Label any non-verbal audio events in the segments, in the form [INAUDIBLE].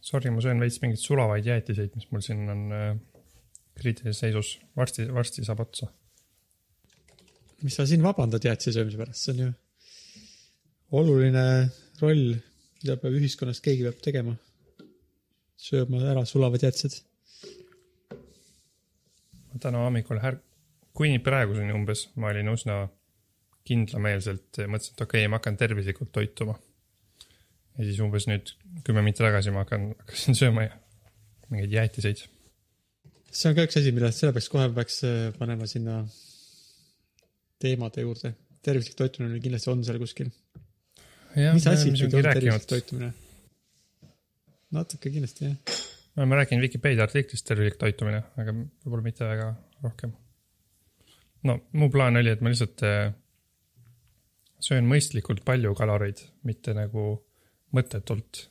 Sorry, ma söön veits mingeid sulavaid jäätiseid, mis mul siin on äh, kriitilises seisus. varsti, varsti saab otsa. mis sa siin vabandad jäätise söömise pärast, see on ju oluline roll, mida peab ühiskonnas keegi peab tegema. sööma ära sulavad jäätised. ma täna hommikul här-, kuni praeguseni umbes ma olin üsna kindlameelselt, mõtlesin, et okei okay,, ma hakkan tervislikult toituma. Ja siis umbes nüüd kümme minti tagasi ma hakkan, hakkasin sööma ja- mingeid jäätiseid. see on ka üks asi, millest, selle peaks kohe peaks äh, panema sinna teemade juurde. tervislik toitumine kindlasti on seal kuskil. mis asi see on tervislik toitumine? natuke kindlasti jah. me oleme rääkinud Vikipeedia artiklist tervislik toitumine, aga võib-olla mitte väga rohkem. no mu plaan oli, et ma lihtsalt äh, söön mõistlikult palju kaloreid, mitte nagu mõttetult.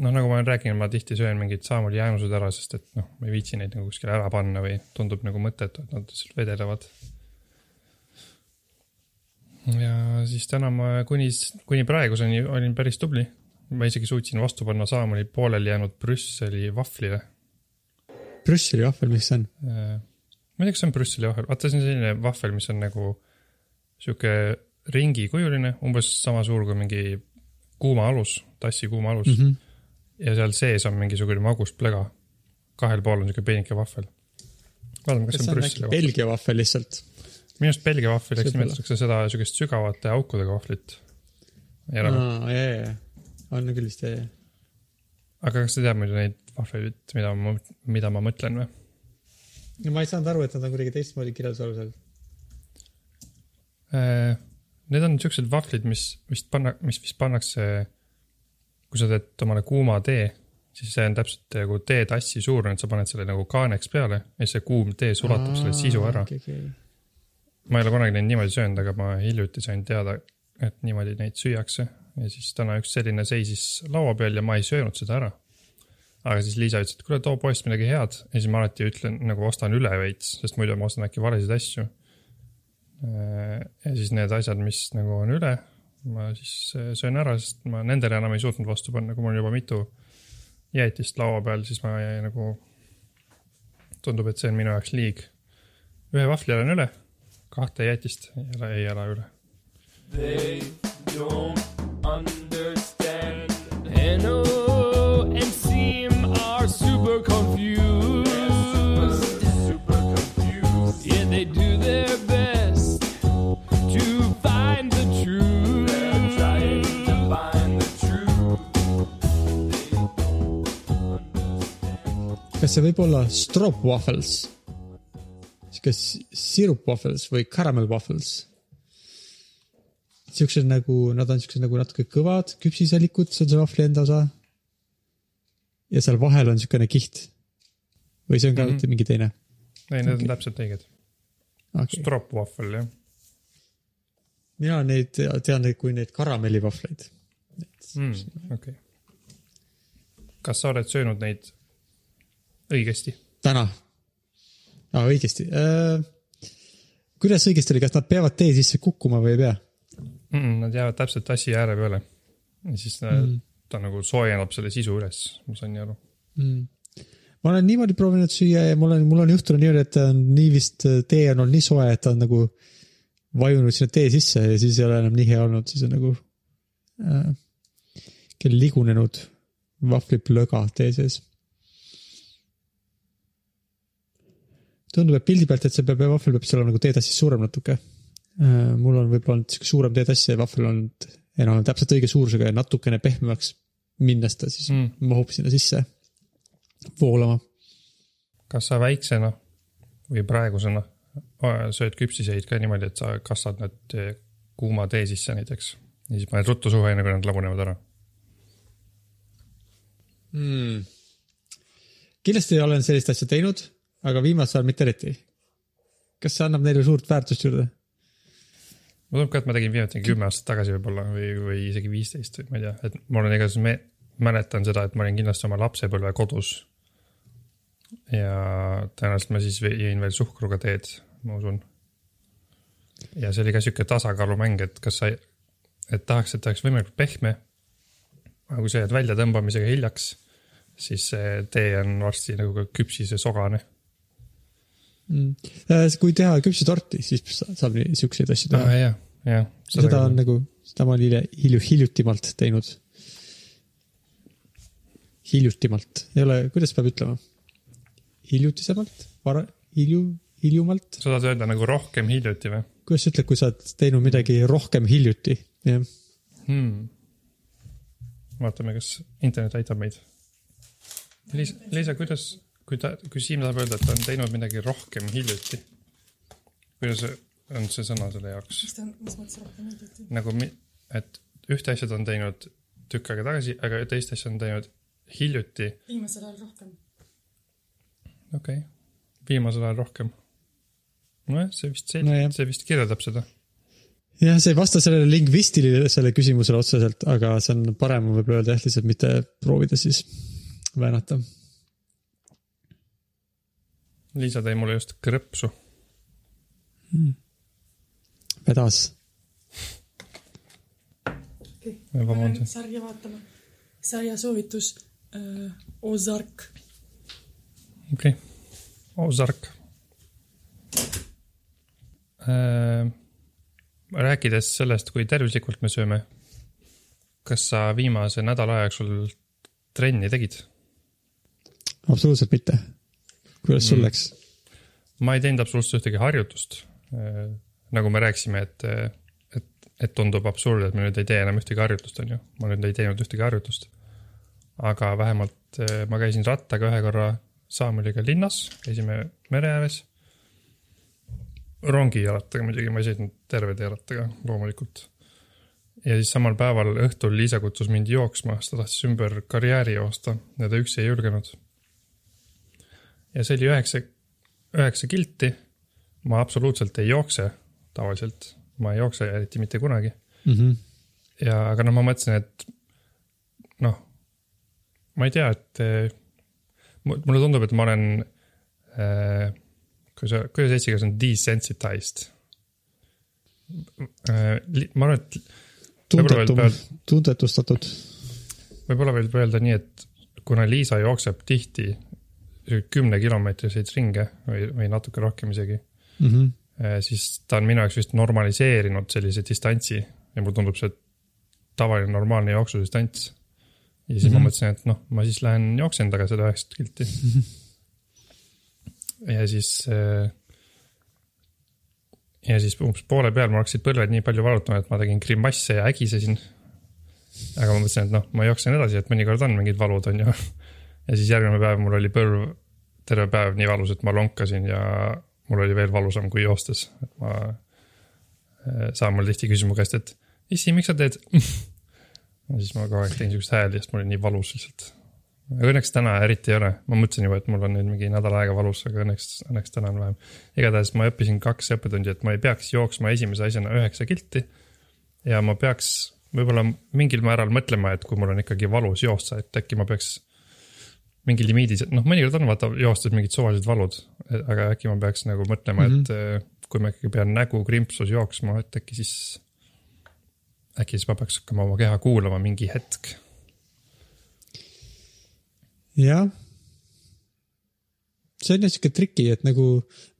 noh, nagu ma olen rääkinud, ma tihti söön mingid saamul jäänused ära, sest et noh, ma ei viitsi neid nagu kuskile ära panna või tundub nagu mõttetu, et nad lihtsalt vedelevad. ja siis täna ma kuni, kuni praeguseni olin päris tubli ma isegi suutsin vastu panna saamani pooleli jäänud Brüsseli vahvlile. Brüsseli vahvel, mis see on? ma ei tea, kas see on Brüsseli vahvel, vaata see on selline vahvel, mis on nagu sihuke ringikujuline, umbes sama suur kui mingi kuuma alus, tassi kuuma alus mm. -hmm. ja seal sees on mingisugune magus plega. kahel pool on sihuke peenike vahvel. vaatame, kas see on Brüsseli vahvel. Belgia vahvel lihtsalt? minu arust Belgia Võib-olla. nimetatakse seda sihukest sügavate aukudega vahvlit. aa, jaa, jaa, on küll vist, jaa, jaa. aga kas sa tead muidu neid vahvleid, mida ma, mida ma mõtlen või? no ma ei saanud aru, et nad on kuidagi teistmoodi kirjelduse alusel. Äh, Need on siuksed vahvlid, mis vist panna, mis vist pannakse, kui sa teed omale kuuma tee, siis see on täpselt nagu teetassi suurune, et sa paned selle nagu kaaneks peale ja siis see kuum tee sulatab selle sisu ära. ma ei ole kunagi neid niimoodi söönud, aga ma hiljuti sain teada, et niimoodi neid süüakse ja siis täna üks selline seisis laua peal ja ma ei söönud seda ära. aga siis Liisa ütles, et kuule, too poest midagi head ja siis ma alati ütlen nagu ostan üle veits, sest muidu ma ostan äkki valesid asju. Ja siis need asjad, mis nagu on üle, ma siis äh, söön ära, sest ma nendele enam ei suutnud vastu panna, kui mul juba mitu jäätist laua peal, siis ma jäi nagu, tundub, et see on minu jaoks liig. ühe vahvli elan üle, kahte jäätist ei ela, ei ela üle. They don't understand. NO and SEAM are super confused. See võib olla strop waffles? sihuke sirup waffles või caramel waffles? siuksed nagu, nad on siuksed nagu natuke kõvad, küpsiselikud, see on see vahvli enda osa. ja seal vahel on siukene kiht. või see on ka mm. -hmm. mingi teine? ei, need Okei. on täpselt õiged. Okay. Stropwafel, jah. mina neid tean neid kui neid karamellivahvleid. Mm, okei. kas sa oled söönud neid õigesti? täna. aa, õigesti äh,. kuidas õigesti oli, kas nad peavad tee sisse kukkuma või ei pea? mm,. Nad jäävad täpselt tassi ääre peale. ja siis mm. Mm. ta nagu soojeneb selle sisu üles, ma sain nii aru. mm.. ma olen niimoodi proovinud süüa ja mul on, mul on juhtunud niimoodi, et ta on nii vist, tee on olnud nii soe, et ta on nagu vajunud sinna tee sisse ja siis ei ole enam nii hea olnud, siis on nagu äh, kell ligunenud vahvliplöga tee sees. tundub, et pildi pealt, et see peab, vahvel peab siis olema nagu teetassist suurem natuke äh,. mul on võib-olla olnud sihuke suurem teetass ja vahvel on enam-vähem täpselt õige suurusega ja natukene pehmemaks minnes ta siis Mm. mahub sinna sisse voolama. kas sa väiksena või praegusena äh, sööd küpsiseid ka niimoodi, et sa kastad need äh, kuuma tee sisse näiteks ja siis paned ruttu suhu, enne kui nad lagunevad ära? mm.. kindlasti olen sellist asja teinud, aga viimasel ajal mitte eriti. kas see annab neile suurt väärtust juurde? ma tundub ka, et ma tegin viimati kümme aastat tagasi võib-olla või, või isegi viisteist või ma ei tea, et mul on igatahes me mäletan seda, et ma olin kindlasti oma lapsepõlve kodus. ja tõenäoliselt ma siis jõin veel suhkruga teed, ma usun. ja see oli ka sihuke tasakaalumäng, et kas sa, et tahaks, et ta oleks võimalikult pehme, aga kui sa jääd väljatõmbamisega hiljaks, siis see tee on varsti nagu ka küpsis ja sogane. Äh, kui teha küpsitorti, siis sa- saab siukseid asju teha aa. jah, jah. seda on nagu, seda ma olen hilju-, hiljutimalt teinud. hiljutimalt, ei ole, kuidas peab ütlema? hiljutisemalt, vara, hilju, hiljumalt, sa tahad öelda nagu rohkem hiljuti või kuidas sa ütled, kui sa oled teinud midagi rohkem hiljuti, jah. hmm.? vaatame, kas internet aitab meid. Liisa, Liisa, kuidas, kui ta, kui Siim tahab öelda, et ta on teinud midagi rohkem hiljuti, kuidas on see sõna selle jaoks? mis ta on, mis mõttes rohkem hiljuti? nagu, et ühte asja ta on teinud tükk aega tagasi, aga teist asja on teinud hiljuti, viimasel ajal rohkem. okei okay., viimasel ajal rohkem. nojah, see vist, see no, see vist kirjeldab seda. jah, see ei vasta sellele lingvistilisele küsimusele otseselt, aga see on parem võib-olla öelda jah, lihtsalt mitte proovida siis väänata. Liisa tõi mulle just krõpsu. vedas. okei Ja vabandust. sarja vaatama. sarja soovitus äh,. Ozark. okei okay., Ozark äh,. rääkides sellest, kui tervislikult me sööme, kas sa viimase nädala jooksul trenni tegid? absoluutselt mitte. Kuidas sul läks? ma ei teinud absoluutselt ühtegi harjutust. nagu me rääkisime, et, et, et tundub absurd, et me nüüd ei tee enam ühtegi harjutust, on ju. ma nüüd ei teinud ühtegi harjutust. aga vähemalt eh, ma käisin rattaga ühe korra Saameliga linnas, käisime mere ääres. rongijalattaga muidugi, ma ei sõitnud terve tee rattaga, loomulikult. ja siis samal päeval õhtul Liisa kutsus mind jooksma, sest ta tahtis ümber karjääri joosta ja ta üksi ei julgenud. Ja see oli üheksa, üheksa kilti. ma absoluutselt ei jookse tavaliselt, ma ei jookse eriti mitte kunagi mm. -hmm. ja, aga noh, ma mõtlesin, et noh, ma ei tea, et eh, mu- mulle tundub, et ma olen äh,, kuidas, kuidas eesti keeles on desensitized äh,. ma arvan, et Võib-olla tundetum veel, tundetustatud. võib-olla võib öelda nii, et kuna Liisa jookseb tihti kümnekilomeetriseid ringe või, või natuke rohkem isegi, Mm -hmm. siis ta on minu jaoks vist normaliseerinud sellise distantsi ja mulle tundub see tavaline normaalne jooksusdistants. ja siis mm -hmm. ma Mhm. mõtlesin, et noh, ma siis lähen jooksen taga seda üheksat kilti. ja siis äh, ja siis umbes poole peal mul hakkasid põlved nii palju valutama, et ma tegin grimasse ja ägisesin. aga ma mõtlesin, et noh, ma jooksen edasi, et mõnikord on mingid valud, on ju. Ja siis järgmine päev mul oli põlv terve päev nii valus, et ma lonkasin ja mul oli veel valusam kui joostes, et ma. saan mul tihti küsima käest, et issi, miks sa teed? [LAUGHS] ja siis ma kogu aeg tegin siukest hääli, sest mul oli nii valus lihtsalt. õnneks täna eriti ei ole, ma mõtlesin juba, et mul on nüüd mingi nädal aega valus, aga õnneks, õnneks täna on vähem. igatahes ma õppisin kaks õppetundi, et ma ei peaks jooksma esimese asjana üheksa kilti. ja ma peaks võib-olla mingil määral mõtlema, et kui mul on ikkagi valus joosta, et äkki ma peaks mingi limiidi, noh, mõnikord on vaata joostes mingid suvalised valud, aga äkki ma peaks nagu mõtlema mm, -hmm. et eh, kui ma ikkagi pean nägu krimpsus jooksma, et äkki siis, äkki siis ma peaks hakkama oma keha kuulama mingi hetk. jah. see on jah siuke triki, et nagu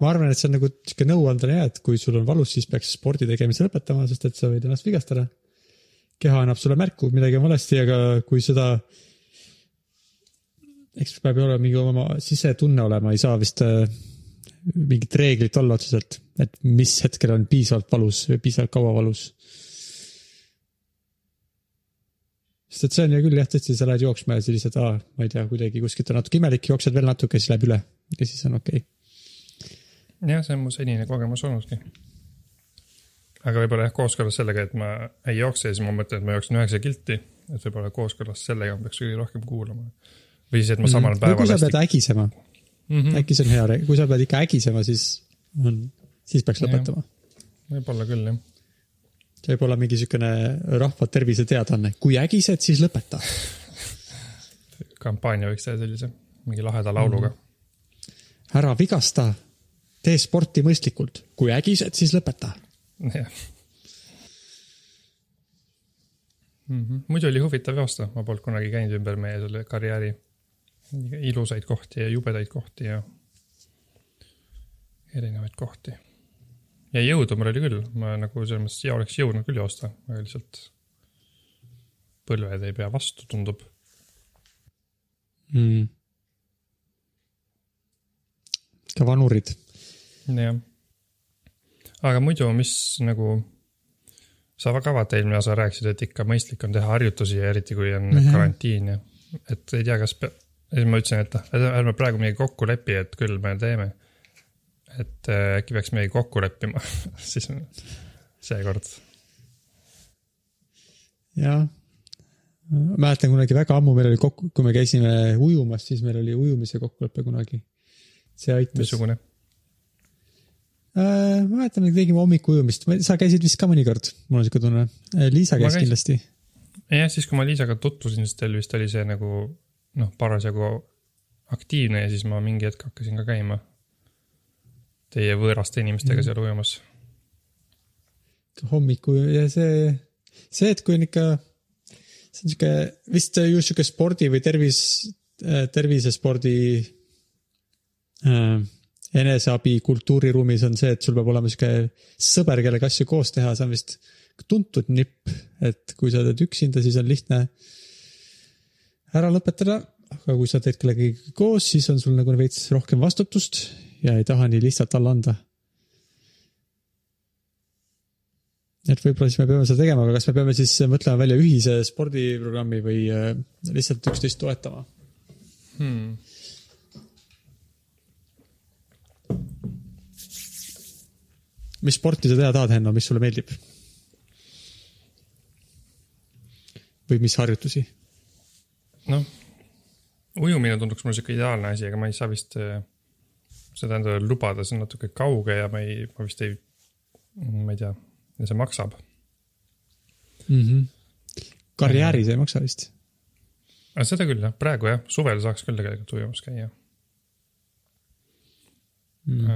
ma arvan, et see on nagu siuke nõuandena hea, et kui sul on valus, siis peaks spordi tegemise lõpetama, sest et sa võid ennast vigastada. keha annab sulle märku, midagi on valesti, aga kui seda. Eks peab ju olema mingi oma sisetunne olema, ei saa vist äh, mingit reeglit olla otseselt, et mis hetkel on piisavalt valus või piisavalt kaua valus. sest et see on hea küll jah, tõesti, sa lähed jooksma ja siis lihtsalt, aa, ma ei tea, kuidagi kuskilt on natuke imelik, jooksed veel natuke, siis läheb üle ja siis on okei okay.. jah, see on mu senine kogemus olnudki. aga võib-olla jah, kooskõlas sellega, et ma ei jookse ja siis ma mõtlen, et ma jooksen üheksa kilti, et võib-olla kooskõlas sellega ma peaks kõige rohkem kuulama. Või siis, et ma samal või päeval kui sa pead ägisema, mm -hmm. äkki see on hea, kui sa pead ikka ägisema, siis on, siis peaks lõpetama. võib-olla küll jah. see võib olla mingi siukene rahva terviseteadaanne, kui ägised, siis lõpeta. [LAUGHS] kampaania võiks teha sellise, mingi laheda lauluga mm. ära vigasta, tee sporti mõistlikult, kui ägised, siis lõpeta. [LAUGHS] jah. mm. -hmm. muidu oli huvitav joosta, ma polnud kunagi käinud ümber meie selle karjääri ilusaid kohti ja jubedaid kohti ja erinevaid kohti. ja jõudu mul oli küll, ma nagu selles mõttes ja oleks jõudnud küll joosta, aga lihtsalt põlved ei pea vastu, tundub. mm.. ka vanurid. jah. aga muidu, mis nagu, sa ka vaata eelmine osa rääkisid, et ikka mõistlik on teha harjutusi ja eriti kui on Mhm. karantiin ja et ei tea, kas, ja siis ma ütlesin, et noh, ärme praegu midagi kokku lepi, et küll me teeme. et äh, äkki peaks midagi kokku leppima [LAUGHS] siis seekord. jah. mäletan kunagi väga ammu meil oli kokku, kui me käisime ujumas, siis meil oli ujumise kokkulepe kunagi. see aitas. missugune? Äh, ma mäletan, et tegime hommikuujumist, sa käisid vist ka mõnikord, mul on siuke tunne. Liisa Ma käis kindlasti. jah, siis kui ma Liisaga tutvusin, siis teil vist oli see nagu noh, parasjagu aktiivne ja siis ma mingi hetk hakkasin ka käima teie võõraste inimestega Mhm. seal ujumas. hommiku ja see, see, et kui on ikka, see on siuke vist ju siuke spordi või tervis, tervisespordi äh, eneseabi kultuuriruumis on see, et sul peab olema siuke sõber, kellega asju koos teha, see on vist tuntud nipp, et kui sa teed üksinda, siis on lihtne ära lõpetada, aga kui sa teed kellegagi koos, siis on sul nagu veits rohkem vastutust ja ei taha nii lihtsalt alla anda et võib-olla siis me peame seda tegema, aga kas me peame siis mõtlema välja ühise spordiprogrammi või äh, lihtsalt üksteist toetama? Hmm. mis sporti sa teha tahad, Henno, mis sulle meeldib? või mis harjutusi? noh, ujumine tunduks mulle sihuke ideaalne asi, aga ma ei saa vist äh, seda endale lubada, see on natuke kauge ja ma ei, ma vist ei, ma ei tea, ja see maksab. mm. -hmm. karjääris ei maksa vist. aga seda küll jah, praegu jah, suvel saaks küll tegelikult ujumas käia.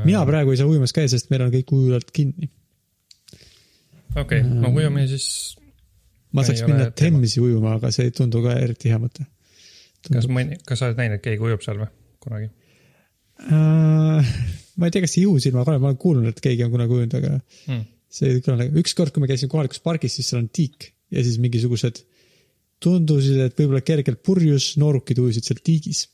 mina praegu ei saa ujumas käia, sest meil on kõik ujulad kinni. okei okay,, no ujumine siis, ma saaks minna. Themsi ujuma, aga see ei tundu ka eriti hea mõte. Kas mõni, kas sa oled näinud, et keegi ujub seal või kunagi? Äh, ma ei tea, kas juhusilmaga olen, ma olen kuulnud, et keegi on kunagi ujunud, aga Hmm. see ei kõla nagu, ükskord, kui me käisime kohalikus pargis, siis seal on tiik ja siis mingisugused tundusid, et võib-olla kergelt purjus noorukid ujusid seal tiigis.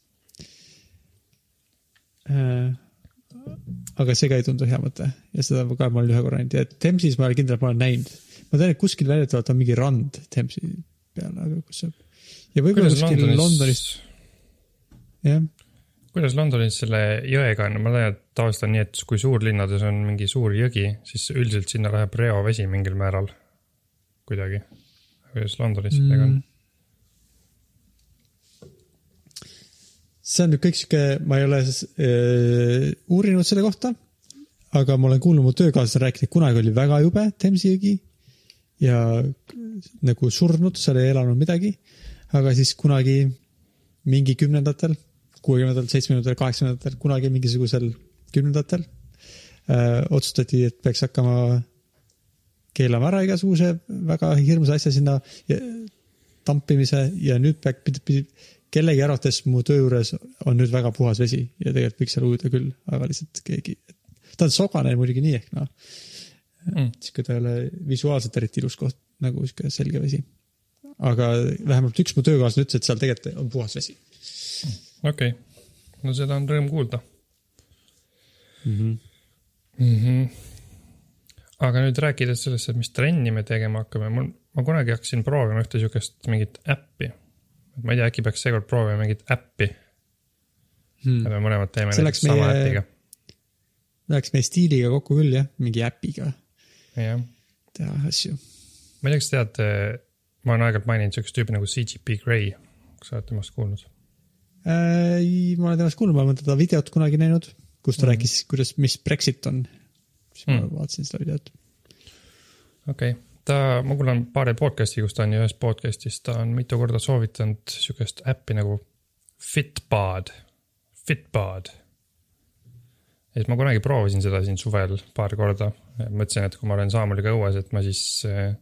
aga see ka ei tundu hea mõte ja seda ka ma olen ühe korra näinud ja Themsis ma olen kindel, et ma olen näinud. ma tean, et kuskil väidetavalt on mingi rand Themsi peal, aga kus see. Ja võib-olla kuskil Londonis, Londonis, jah. kuidas Londonis selle jõega on, ma tean, et tavaliselt on nii, et kui suurlinnades on mingi suur jõgi, siis üldiselt sinna läheb reovesi mingil määral kuidagi. kuidas Londonis sellega on? see on nüüd kõik sihuke, ma ei ole äh, uurinud selle kohta, aga ma olen kuulnud mu töökaaslasel rääkida, kunagi oli väga jube Themsi jõgi ja nagu surnud, seal ei elanud midagi. Aga siis kunagi mingi kümnendatel, kuuekümnendatel, seitsmekümnendatel, kaheksakümnendatel, kunagi mingisugusel kümnendatel äh, otsustati, et peaks hakkama keelama ära igasuguse väga hirmsa asja sinna ja, tampimise ja nüüd peab, kellegi arvates mu töö juures on nüüd väga puhas vesi ja tegelikult võiks seal ujuda küll, aga lihtsalt keegi, ta on sogane muidugi nii ehk noh Mm. sihuke ta ei ole visuaalselt eriti ilus koht, nagu sihuke selge vesi. Aga vähemalt üks mu töökaaslane ütles, et seal tegelikult on puhas vesi okei okay., no seda on rõõm kuulda mm. -hmm. mm. -hmm. aga nüüd rääkides sellest, et mis trenni me tegema hakkame, mul, ma kunagi hakkasin proovima ühte sihukest mingit äppi. ma ei tea, äkki peaks seekord proovima mingit äppi Hmm. me mõlemad teeme näiteks sama meie- äpiga. Läheks meie stiiliga kokku küll jah, mingi äpiga jah, teha asju. ma ei tea, kas tead, ma olen aeg-ajalt maininud sihukest tüüpi nagu CGP Grey, kas sa oled temast kuulnud? Äh, ma olen temast kuulnud, ma olen teda videot kunagi näinud, kus ta mm. rääkis, kuidas, mis Brexit on. siis ma Mm. vaatasin seda videot. okei okay., ta, ma kuulan paari podcast'i, kus ta on ja ühes podcast'is ta on mitu korda soovitanud sihukest äppi nagu Fitbod, Fitbod. et ma kunagi proovisin seda siin suvel paar korda, mõtlesin, et kui ma olen Saamuliga õues, et ma siis eh,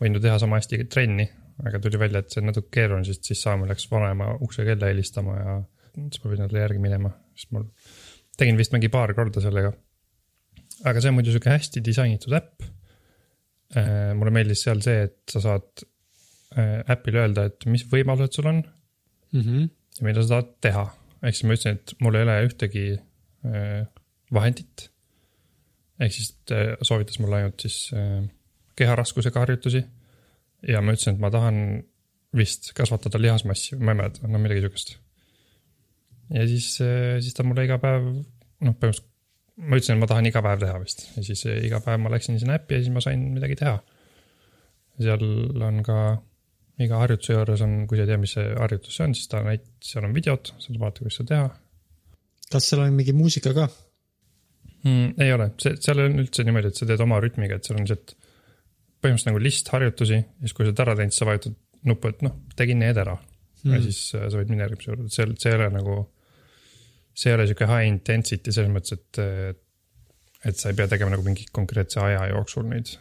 võin ju teha sama hästi trenni, aga tuli välja, et see on natuke keeruline, sest siis Samuel läks vanaema uksekella helistama ja siis ma pidin talle järgi minema, sest mul, tegin vist mingi paar korda sellega. aga see on muidu sihuke hästi disainitud äpp. mulle meeldis seal see, et sa saad äh, äpile öelda, et mis võimalused sul on mm. -hmm. ja mida sa tahad teha. ehk siis ma ütlesin, et mul ei ole ühtegi äh, vahendit. ehk siis ta soovitas mulle ainult siis äh, keharaskusega harjutusi. ja ma ütlesin, et ma tahan vist kasvatada lihasmassi, ma ei mäleta, no midagi sihukest. ja siis, siis ta mulle iga päev, noh, põhimõtteliselt ma ütlesin, et ma tahan iga päev teha vist ja siis äh, iga päev ma läksin sinna äppi ja siis ma sain midagi teha. seal on ka iga harjutuse juures on, kui sa ei tea, mis see harjutus see on, siis ta näit-, seal on videod, saad vaadata, kuidas seda teha kas seal on mingi muusika ka? mm,. ei ole, see, seal on üldse niimoodi, et sa teed oma rütmiga, et seal on lihtsalt põhimõtteliselt nagu list harjutusi ja siis, kui sa oled ära teinud, sa vajutad nuppu, et noh, tegin need ära mm. ja siis äh, sa võid minna järgmise juurde, et see, see ei ole nagu, see ei ole sihuke high intensity selles mõttes, et, et sa ei pea tegema nagu mingi konkreetse aja jooksul neid.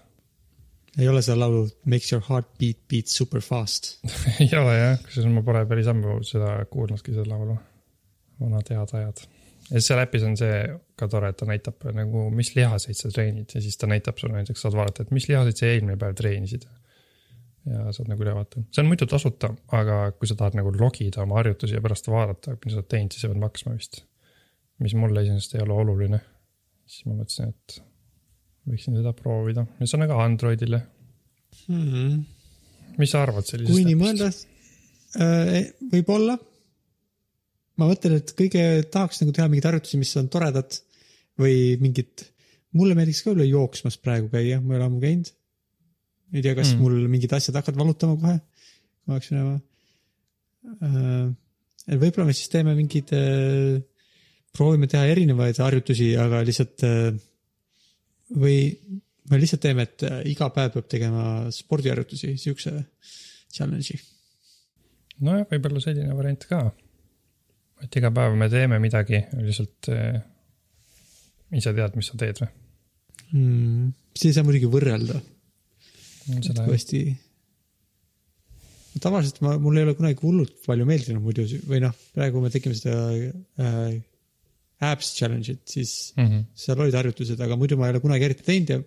ei ole seda laulu Makes your heart beat beat super fast? ei ole jah, kusjuures ma pole päris ammu seda kuulnudki, seda laulu. vanad head ajad. Ja seal äpis on see ka tore, et ta näitab nagu, mis lihaseid sa treenid ja siis ta näitab sulle näiteks, saad vaadata, et mis lihaseid sa eelmine päev treenisid. ja saad nagu üle vaadata, see on muidu tasuta, aga kui sa tahad nagu logida oma harjutusi ja pärast vaadata, mida sa oled teinud, siis sa pead maksma vist. mis mulle iseenesest ei ole oluline. siis ma mõtlesin, et võiksin seda proovida ja see on ka Androidile. Hmm. mis sa arvad sellisest kui nii mõelda äh,, võib-olla. Ma mõtlen, et kõige tahaks nagu teha mingeid harjutusi, mis on toredad või mingit, mulle meeldiks ka üle jooksmas praegu käia, ma ei ole ammu käinud. ei tea, kas Mm. mul mingid asjad hakkavad valutama kohe, kui ma hakkan minema äh,. võib-olla me siis teeme mingeid äh,, proovime teha erinevaid harjutusi, aga lihtsalt äh, või me lihtsalt teeme, et äh, iga päev peab tegema spordiharjutusi, siukse challenge'i. nojah, võib-olla selline variant ka. Et iga päev me teeme midagi, lihtsalt äh, ise tead, mis sa teed või? mm,. siis ei saa muidugi võrrelda, hästi. tavaliselt ma, mul ei ole kunagi hullult palju meeldinud muidu või noh, praegu me tegime seda äh, abs challenge'it, siis mm. -hmm. seal olid harjutused, aga muidu ma ei ole kunagi eriti teinud ja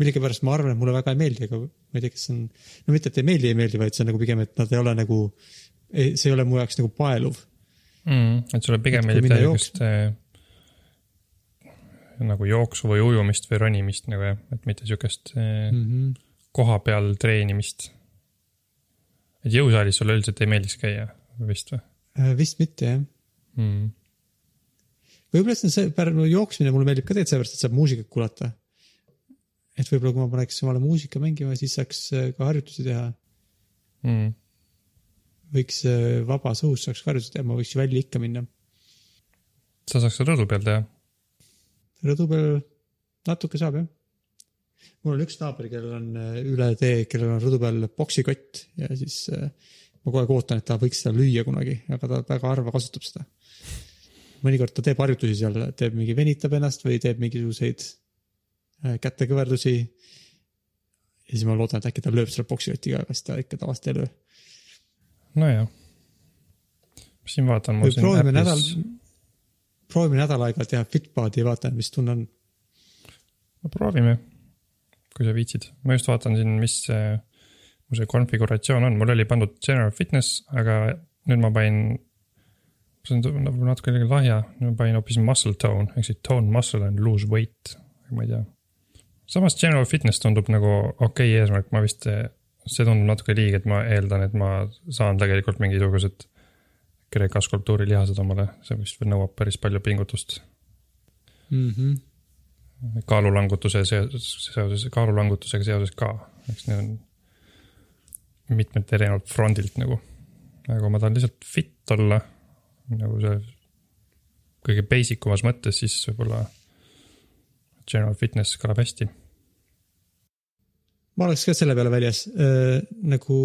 millegipärast ma arvan, et mulle väga ei meeldi, aga ma ei tea, kas see on, no mitte, et ei meeldi, ei meeldi, vaid see on nagu pigem, et nad ei ole nagu, see ei ole mu jaoks nagu paeluv. Mm et sulle pigem meeldib teha siukest äh, nagu jooksu või ujumist või ronimist nagu jah, et mitte siukest äh, Mm -hmm. koha peal treenimist. et jõusaalis sulle üldiselt ei meeldiks käia vist või Äh, vist mitte jah. mm.? võib-olla see on see, Pärnu jooksmine mulle meeldib ka tegelikult seepärast, et saab muusikat kuulata. et võib-olla kui ma paneks omale muusika mängima, siis saaks äh, ka harjutusi teha. Mm. Võiks äh, vabas õhus saaks ka harjutusi teha, ma võiks välja ikka minna. sa saaks rõdu peal teha. rõdu peal natuke saab jah. mul on üks naaber, kellel on äh, üle tee, kellel on rõdu peal poksikott ja siis äh, ma kogu aeg ootan, et ta võiks seda lüüa kunagi, aga ta väga harva kasutab seda. mõnikord ta teeb harjutusi seal, teeb mingi, venitab ennast või teeb mingisuguseid kätekõverdusi. ja siis ma loodan, et äkki ta lööb selle poksikotiga, aga siis ta ikka tavaliselt ei löö. nojah. siin vaatan. proovime nädal, proovime nädal aega teha Fitbodi ja vaatame, mis tunne on. no proovime, kui sa viitsid. ma just vaatan siin, mis see, mu see konfiguratsioon on, mul oli pandud general fitness, aga nüüd ma panin, see on nagu natuke lahja, nüüd ma panin hoopis muscle tone ehk siis tone muscle and lose weight, ma ei tea. samas general fitness tundub nagu okei okay eesmärk, ma vist, see tundub natuke liiga, et ma eeldan, et ma saan tegelikult mingisugused Kreeka skulptuurilihased omale, see vist nõuab päris palju pingutust mm. -hmm. kaalulangutuse seoses, seoses, kaalulangutusega seoses ka, eks need on mitmelt erinevalt frondilt nagu. aga kui ma tahan lihtsalt fit olla, nagu see kõige basic umas mõttes, siis võib-olla general fitness kõlab hästi. Ma oleks ka selle peale väljas äh,, nagu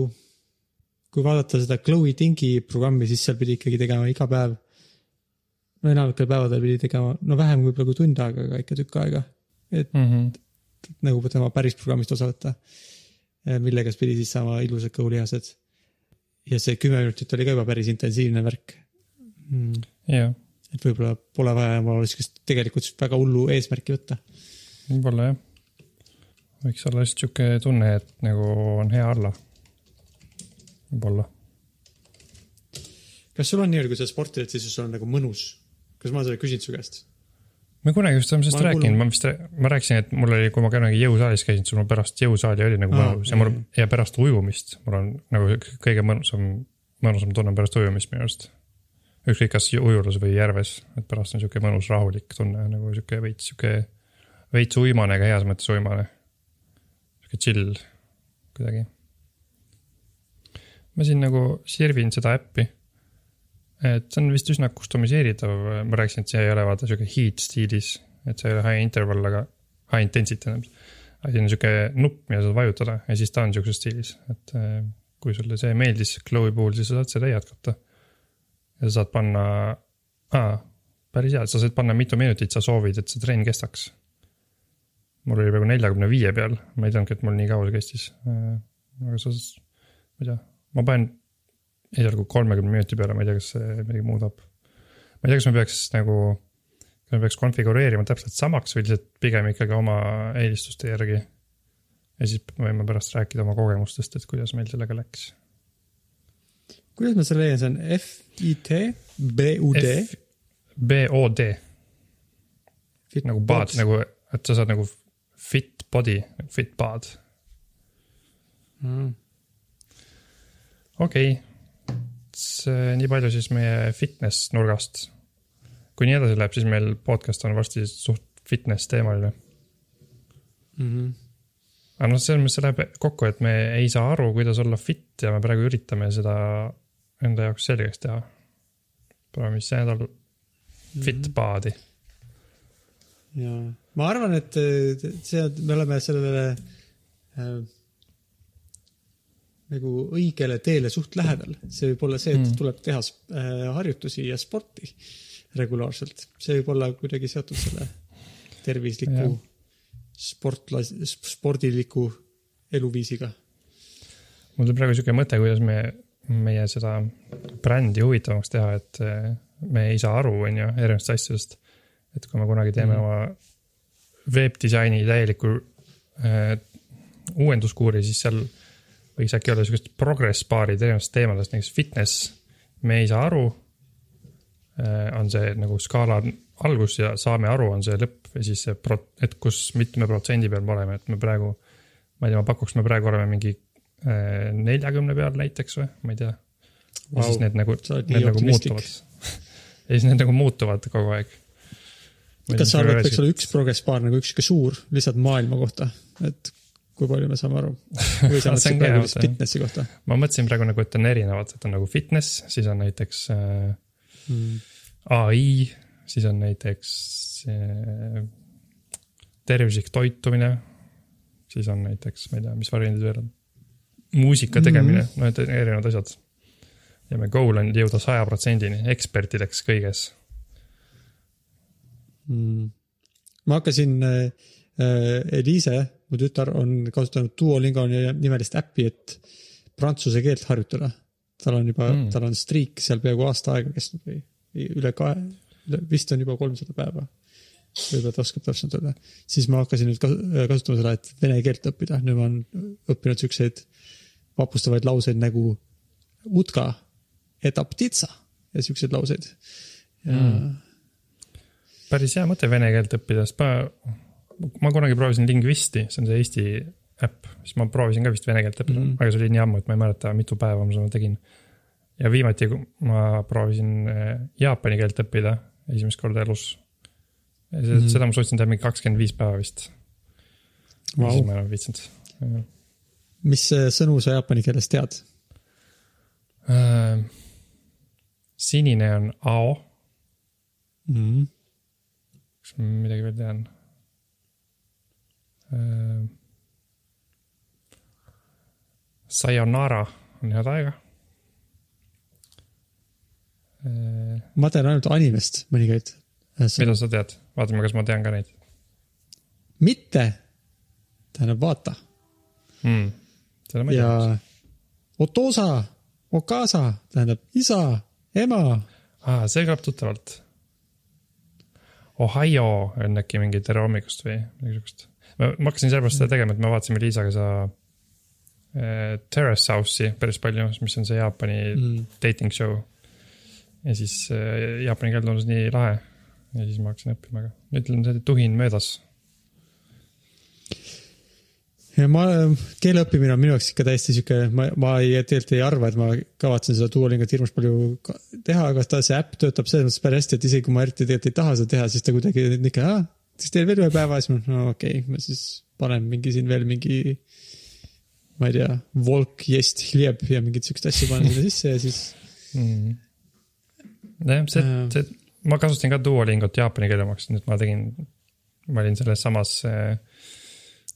kui vaadata seda Chloe Tingi programmi, siis seal pidi ikkagi tegema iga päev. no enamikel päevadel pidi tegema, no vähem kui tund aega, aga ikka tükk aega. et Mm -hmm. nagu tema päris programmist osa võtta. millega siis pidi siis saama ilusad kõhulihased. ja see kümme minutit oli ka juba päris intensiivne värk mm.. jah, et võib-olla pole vaja omale siukest tegelikult väga hullu eesmärki võtta. võib-olla jah. Võiks olla lihtsalt sihuke tunne, et nagu on hea olla. võib-olla. kas sul on niimoodi, kui sa sporti teed, siis sul on nagu mõnus? kas ma seda küsinud su käest? me kunagi just oleme sellest rääkinud, ma vist, ma rääkisin, et mul oli, kui ma kunagi jõusaalis käisin, siis mul pärast jõusaali oli nagu mõnus ja mul ja pärast ujumist, mul on nagu kõige mõnusam, mõnusam tunne pärast ujumist minu arust. ükskõik, kas ujulas või järves, et pärast on sihuke mõnus rahulik tunne nagu sihuke veits sihuke, veits uimane, aga heas mõttes uimane. Sihuke chill kuidagi. ma siin nagu sirvin seda äppi et see on vist üsna customiseeritav, ma rääkisin, et see ei ole vaata sihuke heat stiilis, et see ei ole high interval, aga high intensity tähendab. aga siin on sihuke nupp, mida saad vajutada ja siis ta on sihukeses stiilis, et eh, kui sulle see meeldis Chloe puhul, siis sa saad seda jätkata. ja sa saad panna ah,, päris hea, sa saad panna, mitu minutit sa soovid, et see trenn kestaks. Mul oli praegu neljakümne viie peal, ma ei teadnudki, et mul nii kaua see kestis. aga sa, ma ei tea, ma panen esialgu kolmekümne minuti peale, ma ei tea, kas see midagi muudab. ma ei tea, kas me peaks nagu, kas me peaks konfigureerima täpselt samaks või lihtsalt pigem ikkagi oma eelistuste järgi. ja siis võime pärast rääkida oma kogemustest, et kuidas meil sellega läks. kuidas ma selle leian, see on F-I-T, B-U-D. BOD nagu bod, nagu, et sa saad nagu fit body, fit bod, Mm. okei okay.. see nii palju siis meie fitness nurgast. kui nii edasi läheb, siis meil podcast on varsti suht fitness teemaline. Mm -hmm. aga noh, selles mõttes see läheb kokku, et me ei saa aru, kuidas olla fit ja me praegu üritame seda enda jaoks selgeks teha. proovime siis see nädal fit paadi. Ja ma arvan, et äh, see, me oleme sellele äh, nagu õigele teele suht lähedal. see võib olla see, et Mm. tuleb teha äh, harjutusi ja sporti regulaarselt. see võib olla kuidagi seotud selle tervisliku sportlas-, spordiliku eluviisiga. mul tuli praegu sihuke mõte, kuidas me, meie seda brändi huvitavamaks teha, et eh, me ei saa aru, on ju, erinevatest asjadest. Et kui me kunagi teeme mm. Mhm. oma veebdisaini täieliku äh, uuenduskuuri, siis seal võiks äkki olla siuksed progress baarid erinevatest teemadest, näiteks fitness, me ei saa aru äh,. on see nagu skaala algus ja saame aru, on see lõpp ja siis see pro-, et kus mitme protsendi peal me oleme, et me praegu, ma ei tea, ma pakuks, me praegu oleme mingi äh, neljakümne peal näiteks või, ma ei tea. ja Vau, siis need nagu, need nagu muutuvad. [LAUGHS] ja siis need nagu muutuvad kogu aeg. Kas sa arvad, et võiks olla üks progress baar nagu üks sihuke suur lihtsalt maailma kohta, et kui palju me saame aru? või sa mõtlesid praegu lihtsalt fitnessi kohta ma mõtlesin praegu nagu, et on erinevad, et on nagu fitness, siis on näiteks äh, mm.? ai, siis on näiteks äh, tervislik toitumine. siis on näiteks, ma ei tea, mis variandid veel on. muusika tegemine mm, -hmm. no need erinevad asjad. ja meie goal on jõuda saja protsendini, ekspertideks kõiges. Mm. ma hakkasin äh,, Eliise, mu tütar on kasutanud Duolingo nimelist äppi, et prantsuse keelt harjutada. tal on juba Mm. tal on striik seal peaaegu aasta aega kestnud või üle kahe, vist on juba kolmsada päeva. võib-olla ta oskab täpselt öelda. siis ma hakkasin nüüd kas- kasutama seda, et vene keelt õppida, nüüd ma olen õppinud siukseid vapustavaid lauseid nagu utka, etaptitsa ja siukseid lauseid. ja Mm. Päris hea mõte vene keelt õppida, sest ma, ma kunagi proovisin Lingvisti, see on see Eesti äpp, siis ma proovisin ka vist vene keelt õppida mm. -hmm. aga see oli nii ammu, et ma ei mäleta, mitu päeva ma seda tegin. ja viimati ma proovisin eh, jaapani keelt õppida esimest korda elus. Mm. -hmm. seda ma suutsin teha mingi kakskümmend viis päeva vist wow.. siis ma ei viitsinud. mis äh, sõnu sa jaapani keeles tead? Äh, sinine on ao, Mm. Kas ma midagi veel tean? Sayonara on head aega. ma tean ainult animest mõningaid äh, mida sa tead, vaatame, kas ma tean ka neid mitte tähendab vaata mm,. ja otosa, Okasa tähendab isa, ema. aa, see kõlab tuttavalt. Ohio on äkki mingi tere hommikust või midagi siukest. ma hakkasin sellepärast seda tegema, et me vaatasime Liisaga seda äh, Terrace House'i päris palju, mis on see Jaapani Mm. dating show. ja siis äh, jaapani keel tundus nii lahe ja siis ma hakkasin õppima, aga nüüd on see tuhin möödas. Ja ma, keele õppimine on minu jaoks ikka täiesti sihuke, ma, ma ei, tegelikult ei arva, et ma kavatsen seda Duolingot hirmus palju teha, aga ta, see äpp töötab selles mõttes päris hästi, et isegi kui ma eriti tegelikult ei taha seda teha, siis ta kuidagi ikka, aa, siis teen veel ühe päeva, siis ma, no okei okay,, ma siis panen mingi siin veel mingi, ma ei tea, Volk, Jest, Hljeb ja mingit siukest asja panen sinna sisse ja siis mm.. nojah, see Jaa., see, ma kasutasin ka Duolingot jaapani keele jaoks, nüüd ma tegin, ma olin selles samas,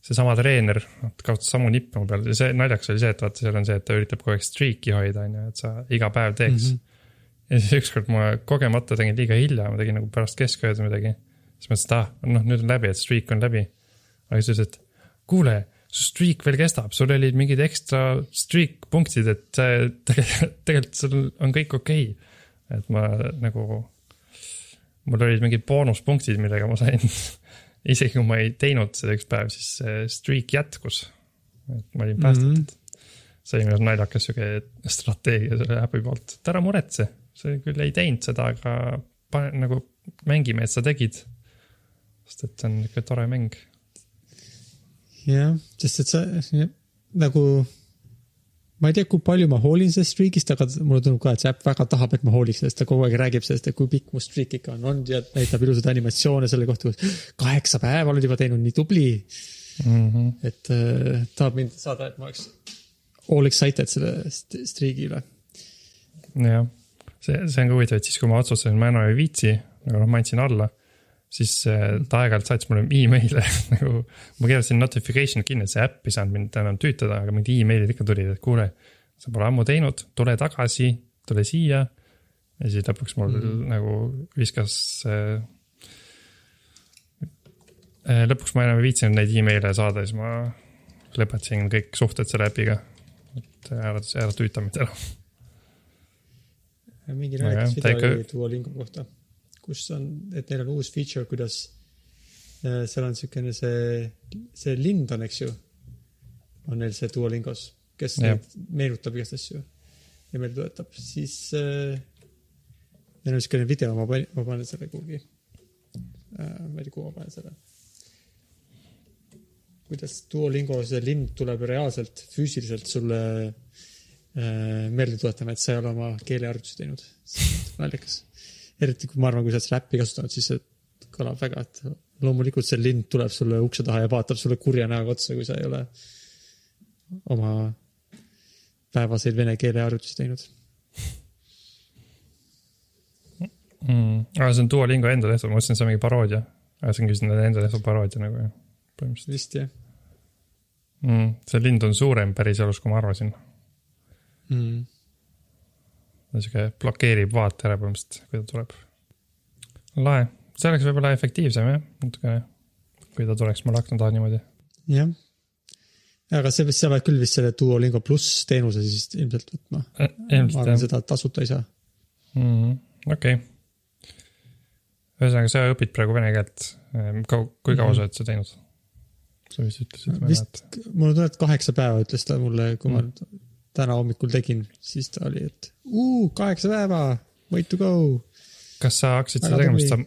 seesama treener, kasutas samu nippe mu peal ja see naljakas oli see, et vaata, seal on see, et ta üritab kogu aeg streak'i hoida, on ju, et sa iga päev teeks mm. -hmm. ja siis ükskord ma kogemata tegin liiga hilja, ma tegin nagu pärast keskööd midagi. siis mõtlesin, et ah, noh, nüüd on läbi, et streak on läbi. aga siis ütles, et kuule, su streak veel kestab, sul olid mingid ekstra streak punktid, et tegelikult, [LAUGHS] tegelikult sul on kõik okei okay.. et ma nagu, mul olid mingid boonuspunktid, millega ma sain, [LAUGHS] isegi kui ma ei teinud seda üks päev, siis see streak jätkus. et ma olin päästetud mm. -hmm. see oli minu arust naljakas sihuke strateegia selle äpi poolt, et ära muretse, sa küll ei teinud seda, aga pane nagu mängime, et sa tegid. sest et see on ikka tore mäng. jah, sest et sa ja, nagu, ma ei tea, kui palju ma hoolin sellest streak'ist, aga mulle tundub ka, et see äpp väga tahab, et ma hooliks sellest, ta kogu aeg räägib sellest, et kui pikk mu streak ikka on olnud ja näitab ilusaid animatsioone selle kohta, kus kaheksa päeva oled juba teinud, nii tubli. Mm -hmm. et äh, tahab mind saada, et ma oleks all excited selle st- streak'i üle. jah, see, see on ka huvitav, et siis, kui ma otsustasin, ma enam ei viitsi, aga noh, ma andsin alla, siis äh, ta aeg-ajalt saatis mulle email'e [LAUGHS] nagu, ma keerasin notification kinni, et see äpp ei saanud mind enam tüütada, aga mingid email'id ikka tulid, et kuule, sa pole ammu teinud, tule tagasi, tule siia. ja siis lõpuks mul mm -hmm. nagu viskas äh,. lõpuks ma enam ei viitsinud neid email'e saada, siis ma lõpetasin kõik suhted selle äpiga. et ära, ära tüüta mind ära. mingi ta video ikka- oli Duolingo kohta, kus on, et neil on uus feature, kuidas äh, seal on siukene see, see lind on, eks ju, on neil see Duolingos, kes neid meenutab igast asju ja meelde tuletab, siis äh, neil on siukene video, ma panin, ma panen selle kuhugi äh,. ma ei tea, kuhu ma panen selle. kuidas Duolingo see lind tuleb reaalselt füüsiliselt sulle äh, meelde tuletama, et sa ei ole oma keeleharjutusi teinud. naljakas. Eriti kui ma arvan, kui sa oled seda äppi kasutanud, siis see kõlab väga, et loomulikult see lind tuleb sulle ukse taha ja vaatab sulle kurja näoga otsa, kui sa ei ole oma päevaseid vene keele harjutusi teinud. mm.. aga see on Duolingo enda tehtud, ma mõtlesin, see on mingi paroodia. aga see on küll nende enda tehtud paroodia nagu jah, põhimõtteliselt vist jah mm.. see lind on suurem päriselus, kui ma arvasin. mm.. Sihuke blokeerib vaate ära põhimõtteliselt, kui ta tuleb. lahe, see oleks võib-olla efektiivsem jah, natukene. kui ta tuleks mul akna taha niimoodi. jah. aga see, sa pead küll vist selle Duolingo pluss teenuse siis ilmselt võtma. ma ilmselt arvan, seda tasuta ei saa. mm,. okei okay.. ühesõnaga, sa õpid praegu vene keelt. kui kaua Mhm. sa oled seda teinud? sa vist ütlesid, ma vist mäleta., mul on tunne, et kaheksa päeva ütles ta mulle, kui ma Mm. Täna hommikul tegin, siis ta oli, et uu, kaheksa päeva, way to go. kas sa hakkasid seda tegema, sest sa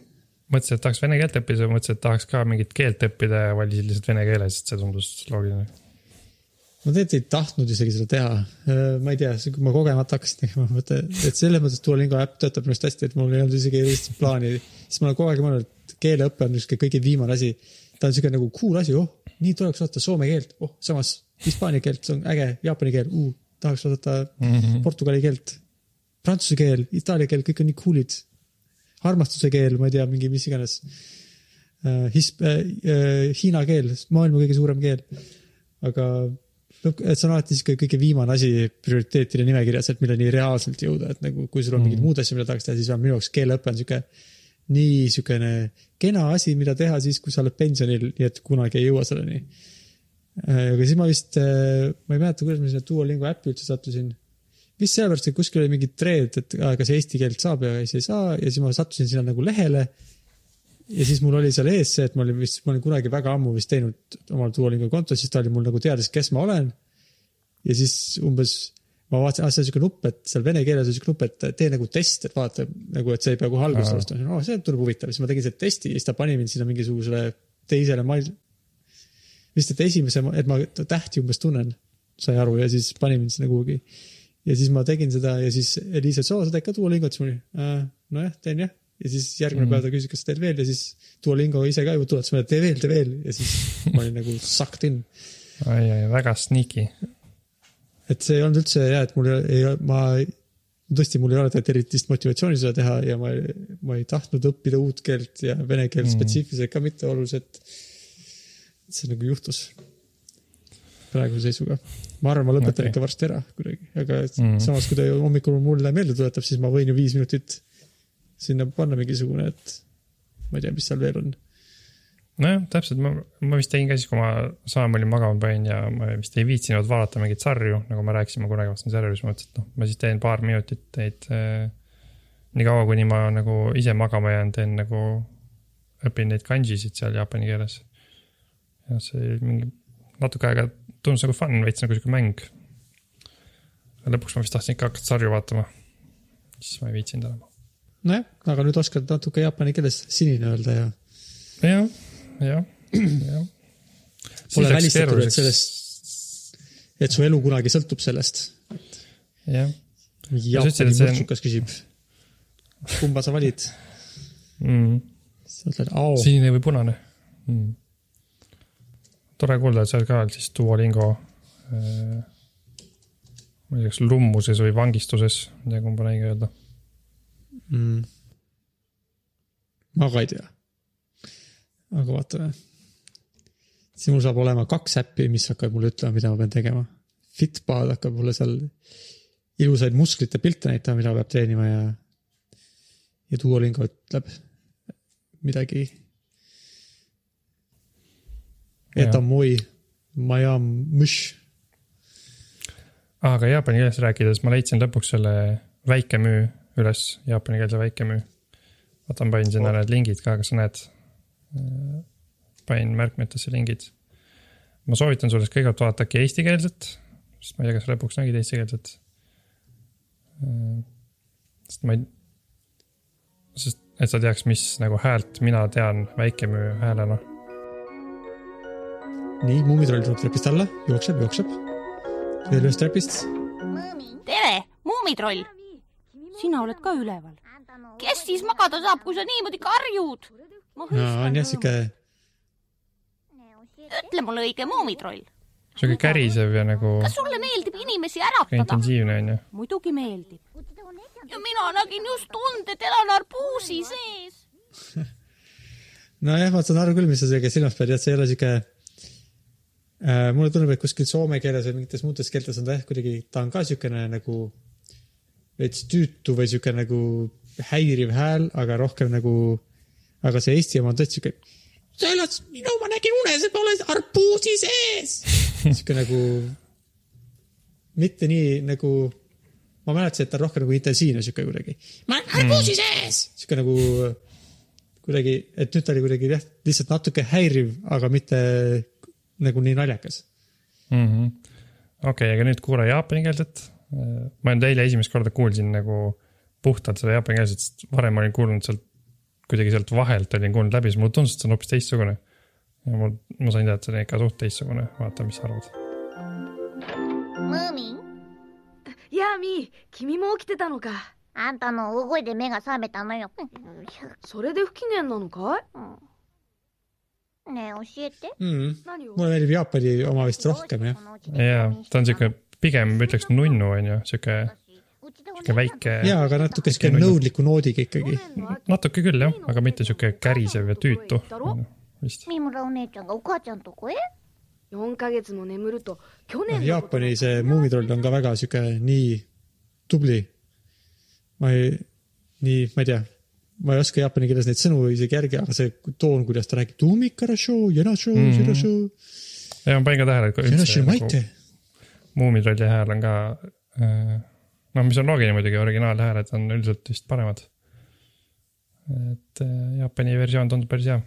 mõtlesid, et tahaks vene keelt õppida või mõtlesid, et tahaks ka mingit keelt õppida ja valisid lihtsalt vene keele, sest see tundus loogiline? ma tegelikult ei tahtnud isegi seda teha. ma ei tea, kui ma kogemata hakkasin tegema, mõtlen, et selles mõttes Duolingo äpp töötab minu arust hästi, et mul ei olnud isegi erilist plaani. siis ma olen kogu aeg mõelnud, et keeleõpe on niisugune kõige viimane asi. ta on siuke nagu cool asi, oh, nii tuleks osata soome keelt, oh, samas hispaania keelt, see on äge, jaapani keel uh,, tahaks osata Mhm. portugali keelt, prantsuse keel, itaalia keel, kõik on nii cool'id. armastuse keel, ma ei tea, mingi mis iganes uh,. His- uh,, uh, hiina keel, maailma kõige suurem keel. aga lõpp- et see on alati sihuke kõige viimane asi prioriteetide nimekirjas, et milleni reaalselt jõuda, et nagu kui sul on mingid Mhm. muud asjad, mida tahaks teha, siis on minu jaoks keeleõpe on sihuke nii siukene kena asi, mida teha siis, kui sa oled pensionil, nii et kunagi ei jõua selleni. Aga siis ma vist, ma ei mäleta, kuidas ma sinna Duolingo äppi üldse sattusin. vist sellepärast, et kuskil oli mingi trend, et kas eesti keelt saab ja siis ei saa ja siis ma sattusin sinna nagu lehele. ja siis mul oli seal ees see, et ma olin vist, ma olin kunagi väga ammu vist teinud omal Duolingo konto, siis ta oli mul nagu teadis, kes ma olen. ja siis umbes ma vaatasin, aa, see on siuke nupp, et seal vene keeles on siuke nupp, et tee nagu test, et vaata nagu, et sa ei pea kohe algusest alustama. aa, see tundub huvitav, siis ma tegin selle testi ja siis ta pani mind sinna mingisugusele teisele mail-. vist, et esimese, et ma tähti umbes tunnen, sai aru ja siis pani mind sinna kuhugi. ja siis ma tegin seda ja siis Liis ütles, oo, sa teed ka Duolingot, siis ma olin, nojah, teen jah. ja siis järgmine Mhm. päev ta küsis, kas sa teed veel ja siis Duolingo ise ka ju tuletas meelde, tee veel, tee veel ja siis ma olin nagu sucked in. ai, ai, väga sneaky. et see ei olnud üldse hea, et mul ei, ma tõesti, mul ei ole tegelikult eritist motivatsiooni seda teha ja ma, ma ei tahtnud õppida uut keelt ja vene keelt Mhm. spetsiifiliselt ka mitte oluliselt. See nagu juhtus praeguse seisuga. ma arvan, ma lõpetan okay. ikka varsti ära kuidagi, aga mm. -hmm. samas, kui ta hommikul mulle meelde tuletab, siis ma võin ju viis minutit sinna panna mingisugune, et ma ei tea, mis seal veel on. nojah, täpselt, ma, ma vist tegin ka siis, kui ma sama olin magama panin ja ma vist ei viitsinud vaadata mingeid sarju, nagu me rääkisime kunagi vaatasin sarju, siis ma mõtlesin, et noh, ma siis teen paar minutit neid äh,. nii kaua, kuni ma nagu ise magama jään, teen nagu, õpin neid kanjisid seal jaapani keeles. Ja see oli mingi natuke aega tundus nagu fun, veits nagu sihuke mäng. lõpuks ma vist tahtsin ikka hakata sarju vaatama. siis ma ei viitsinud enam. nojah, aga nüüd oskad natuke jaapani keeles sinine öelda ja jah, jah, jah. pole välistatud, et sellest, et su elu kunagi sõltub sellest. jah Jaapani see on- mõrtsukas küsib, kumba sa valid? mm.. sa ütled ao. sinine või punane mm.. Tore kuulda, et sa oled ka siis Duolingo äh,. ma ei tea, kas lummuses või vangistuses, ma ei tea, kumba õige öelda. mm.. ma ka ei tea. aga vaatame. siis mul saab olema kaks äppi, mis hakkavad mulle ütlema, mida ma pean tegema. Fitbod hakkab mulle seal ilusaid musklite pilte näitama, mida peab treenima ja, ja Duolingo ütleb midagi. Jah. Etamoi, Majam, Müsh. aga jaapani keeles rääkides ma leidsin lõpuks selle väikemüü üles, jaapanikeelse väikemüü. vaata, ma panin sinna Oh. need lingid ka, kas sa näed? panin märkmetesse lingid. ma soovitan sulle kõigepealt vaadata eestikeelset, sest ma ei tea, kas sa lõpuks nägid eestikeelset. sest ma ei, sest et sa teaks, mis nagu häält mina tean väikemüü häälena. nii, Muumitroll tuleb trepist alla, jookseb, jookseb. veel ühest trepist. tere, Muumitroll. sina oled ka üleval. kes siis magada saab, kui sa niimoodi karjud? on jah, sihuke ütle mulle õige Muumitroll, sihuke kärisev ja nagu kas sulle meeldib inimesi äratada? intensiivne onju. muidugi meeldib. ja mina nägin just und, et elan arbuusi sees. [LAUGHS] nojah, ma saan aru küll, mis sa sellega silmas pead, jah, see ei ole sihuke. Mulle tundub, et kuskil soome keeles või mingites muudes keeltes on ta jah, kuidagi, ta on ka siukene nagu veits tüütu või siuke nagu häiriv hääl, aga rohkem nagu, aga see Eesti oma on tõesti siuke. sa elad, no ma nägin unes, et ma olen arbuusi sees. [LAUGHS] siuke nagu, mitte nii nagu, ma mäletasin, et ta on rohkem nagu intensiivne siuke kuidagi. ma olen arbuusi sees. siuke nagu kuidagi, et nüüd ta oli kuidagi jah, lihtsalt natuke häiriv, aga mitte nagu nii naljakas mm -hmm.. okei okay,, aga nüüd kuule jaapanikeelset. ma nüüd eile esimest korda kuulsin nagu puhtalt seda jaapanikeelset, sest varem olin kuulnud sealt, kuidagi sealt vahelt olin kuulnud läbi, siis mulle tundus, et see on hoopis teistsugune. ja mul, ma sain teada, et see on ikka suht teistsugune, vaata, mis sa arvad. Moomin. Yami, kimi mo okiteta no ka? あんたの大声で目が覚めたのよ。それで不機嫌なのかい、うんねえ、教えて。 mm. . 何を mulle meeldib Jaapani oma vist rohkem jah . jaa , ta on siuke , pigem ma ütleks nunnu onju , siuke , siuke väike . ja , aga natuke siuke nõudliku noodiga ikkagi . natuke küll jah , aga mitte siuke kärisev ja tüütu . vist .三村お姉ちゃんがお母ちゃんとこへ4ヶ月も眠ると去年のこと Jaapani see muumitroll on ka väga siuke nii tubli . ma ei , nii , ma ei tea , ma ei oska jaapani keeles neid sõnu isegi järgi, aga see toon, kuidas ta räägib, tuumikarashow, jenashow, Mhm. jenashow, ja ma panin ka tähele, et üldse nagu. muumitrolli hääl on ka äh, noh, mis on loogiline muidugi, originaalhääled on üldiselt vist paremad. et äh, Jaapani versioon tundub päris hea.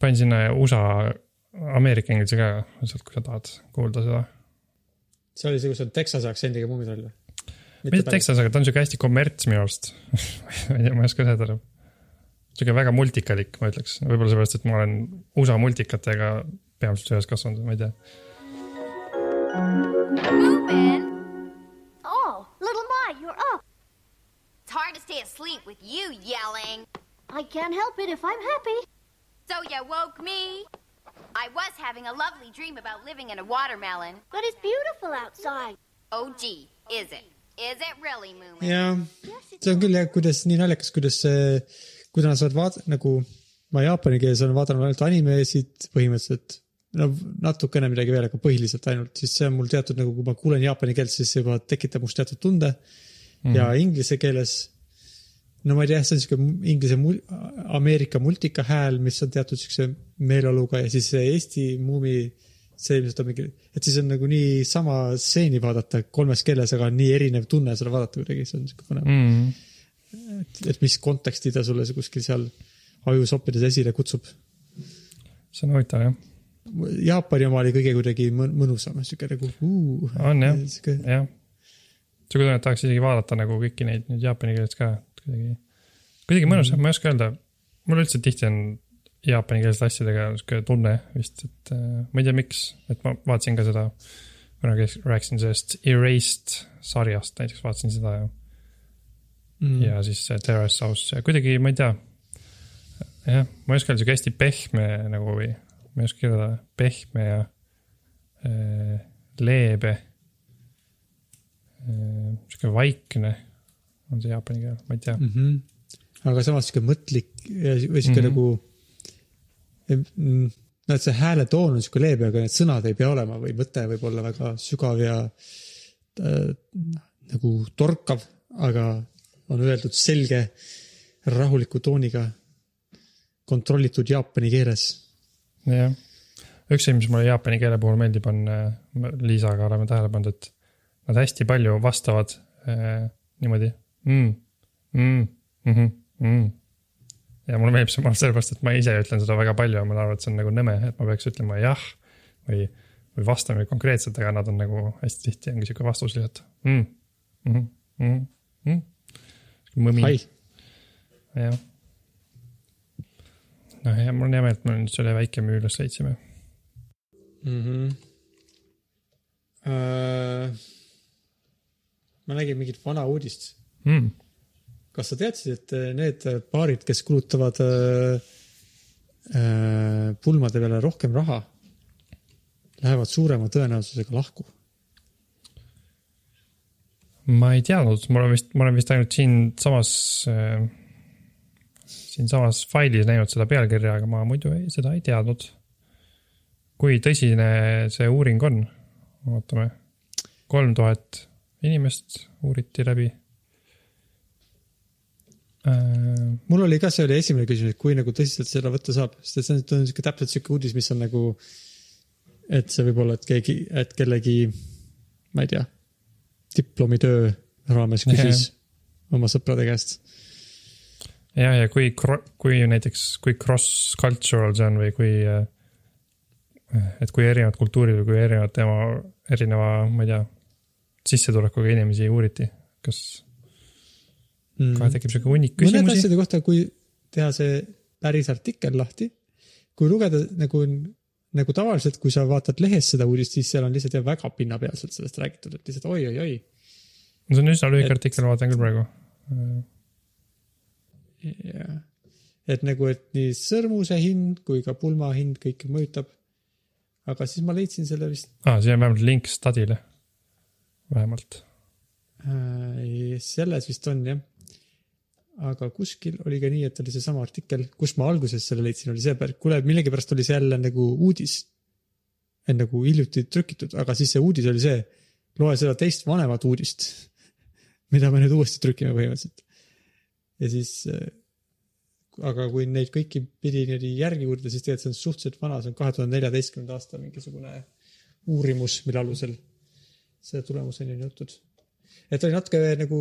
panin sinna USA, Ameerika inglise ka, sealt kui sa tahad kuulda seda. see oli see, kus on Texase aktsendiga muumitroll või? Mitte Texas, aga ta on siuke hästi kommerts minu arust. [LAUGHS] ma ei tea, ma ei oska öelda. siuke väga multikalik, ma ütleks, võib-olla seepärast, et ma olen USA multikatega peamiselt ühes kasvanud, ma ei tea. Moving. Oh, little Mai, you're up. It's hard to stay asleep with you yelling. I can't help it if I'm happy. So you woke me? I was having a lovely dream about living in a watermelon. But it's beautiful outside. Oh gee, is it? Is it really, Moomin? jaa, see on küll jah, kuidas nii naljakas, kuidas see, kui nad saavad vaat-, nagu ma jaapani keeles olen vaadanud ainult animesid põhimõtteliselt. no natukene midagi veel, aga põhiliselt ainult, siis see on mul teatud nagu, kui ma kuulen jaapani keelt, siis see juba tekitab must teatud tunde mm.. ja inglise keeles, no ma ei tea, see on siuke inglise mul-, Ameerika multika hääl, mis on teatud siukse meeleoluga ja siis see Eesti muumi, see ilmselt on mingi, et siis on nagu nii sama stseeni vaadata kolmes keeles, aga on nii erinev tunne seda vaadata kuidagi, see on siuke põnev mm.. et, et mis konteksti ta sulle kuskil seal ajusoppides esile kutsub. see on huvitav jah, Jaapani oma oli kõige kuidagi mõn- mõnusam, siuke nagu uh,. on jah, jah. siuke tunne, et tahaks isegi vaadata nagu kõiki neid nüüd jaapani keeles ka, kuidagi, kuidagi mõnus mm., ma ei oska öelda. mul üldse tihti on jaapanikeelsete asjadega siuke tunne vist, et äh, ma ei tea, miks, et ma vaatasin ka seda, kunagi rääkisin sellest Erased sarjast näiteks, vaatasin seda ja mm. ja siis Terrace House ja kuidagi ma ei tea. jah, ma ei oska siuke hästi pehme nagu või ma ei oska kirjeldada, pehme ja äh, leebe äh,. siuke vaikne on see jaapani keel, ma ei tea mm. mm. -hmm. aga samas siuke mõtlik või siuke mm. -hmm. nagu. No et see hääletoon on siuke leebe, aga need sõnad ei pea olema või mõte võib olla väga sügav ja äh, nagu torkav, aga on öeldud selge, rahuliku tooniga, kontrollitud jaapani keeles jah, üks asi, mis mulle jaapani keele puhul meeldib, on, Liisaga oleme tähele pannud, et nad hästi palju vastavad äh, niimoodi mm,. Mm, mm, mm. Ja mulle meeldib see maalt sellepärast, et ma ise ütlen seda väga palju ja ma arvan, et see on nagu nõme, et ma peaks ütlema jah või, või vastama konkreetselt, aga nad on nagu hästi tihti ongi sihuke vastus lihtsalt mm,. Mm, mm, mm. mõmi jah. noh, ja mul on hea meel, et me nüüd selle väike müü üles leidsime. mm. -hmm. Uh, ma nägin mingit vana uudist. Mm. Kas sa teadsid, et need paarid, kes kulutavad uh, uh, pulmade peale rohkem raha, lähevad suurema tõenäosusega lahku? ma ei teadnud, mul on vist, ma olen vist ainult siinsamas äh,, siinsamas failis näinud seda pealkirja, aga ma muidu ei, seda ei teadnud. kui tõsine see uuring on? vaatame, kolm tuhat inimest uuriti läbi äh,. Mul oli ka, see oli esimene küsimus, et kui nagu tõsiselt seda võtta saab, sest et see on- on siuke täpselt siuke uudis, mis on nagu, et see võib olla, et keegi, et kellegi, ma ei tea, diplomitöö raames küsis oma sõprade käest. ja, ja kui, kui näiteks, kui cross-cultural see on või kui, et kui erinevad kultuurid või kui erinevad tema, erineva, ma ei tea, sissetulekuga inimesi uuriti, kas kohe tekib sihuke hunnik küsimusi? asjade kohta, kui teha see päris artikkel lahti, kui lugeda nagu, nagu tavaliselt, kui sa vaatad lehest seda uudist, siis seal on lihtsalt jah väga pinnapealselt sellest räägitud, et lihtsalt oi-oi-oi. see on üsna lühike Et- artikkel, vaatan küll praegu. jah, et nagu, et nii sõrmuse hind kui ka pulma hind kõike mõjutab. aga siis ma leidsin selle vist aa, siin on vähemalt link stadile. vähemalt. äh,, selles vist on jah. Aga kuskil oli ka nii, et oli seesama artikkel, kus ma alguses selle leidsin, oli see, kuule, millegipärast oli see jälle nagu uudis. nagu hiljuti trükitud, aga siis see uudis oli see, loe seda teist vanemat uudist, [LAUGHS] mida me nüüd uuesti trükime põhimõtteliselt. ja siis, aga kui neid kõiki pidi niimoodi järgi uurida, siis tegelikult see on suhteliselt vana, see on kahe tuhande neljateistkümnenda aasta mingisugune uurimus, mille alusel selle tulemuseni on jõutud et oli natuke nagu,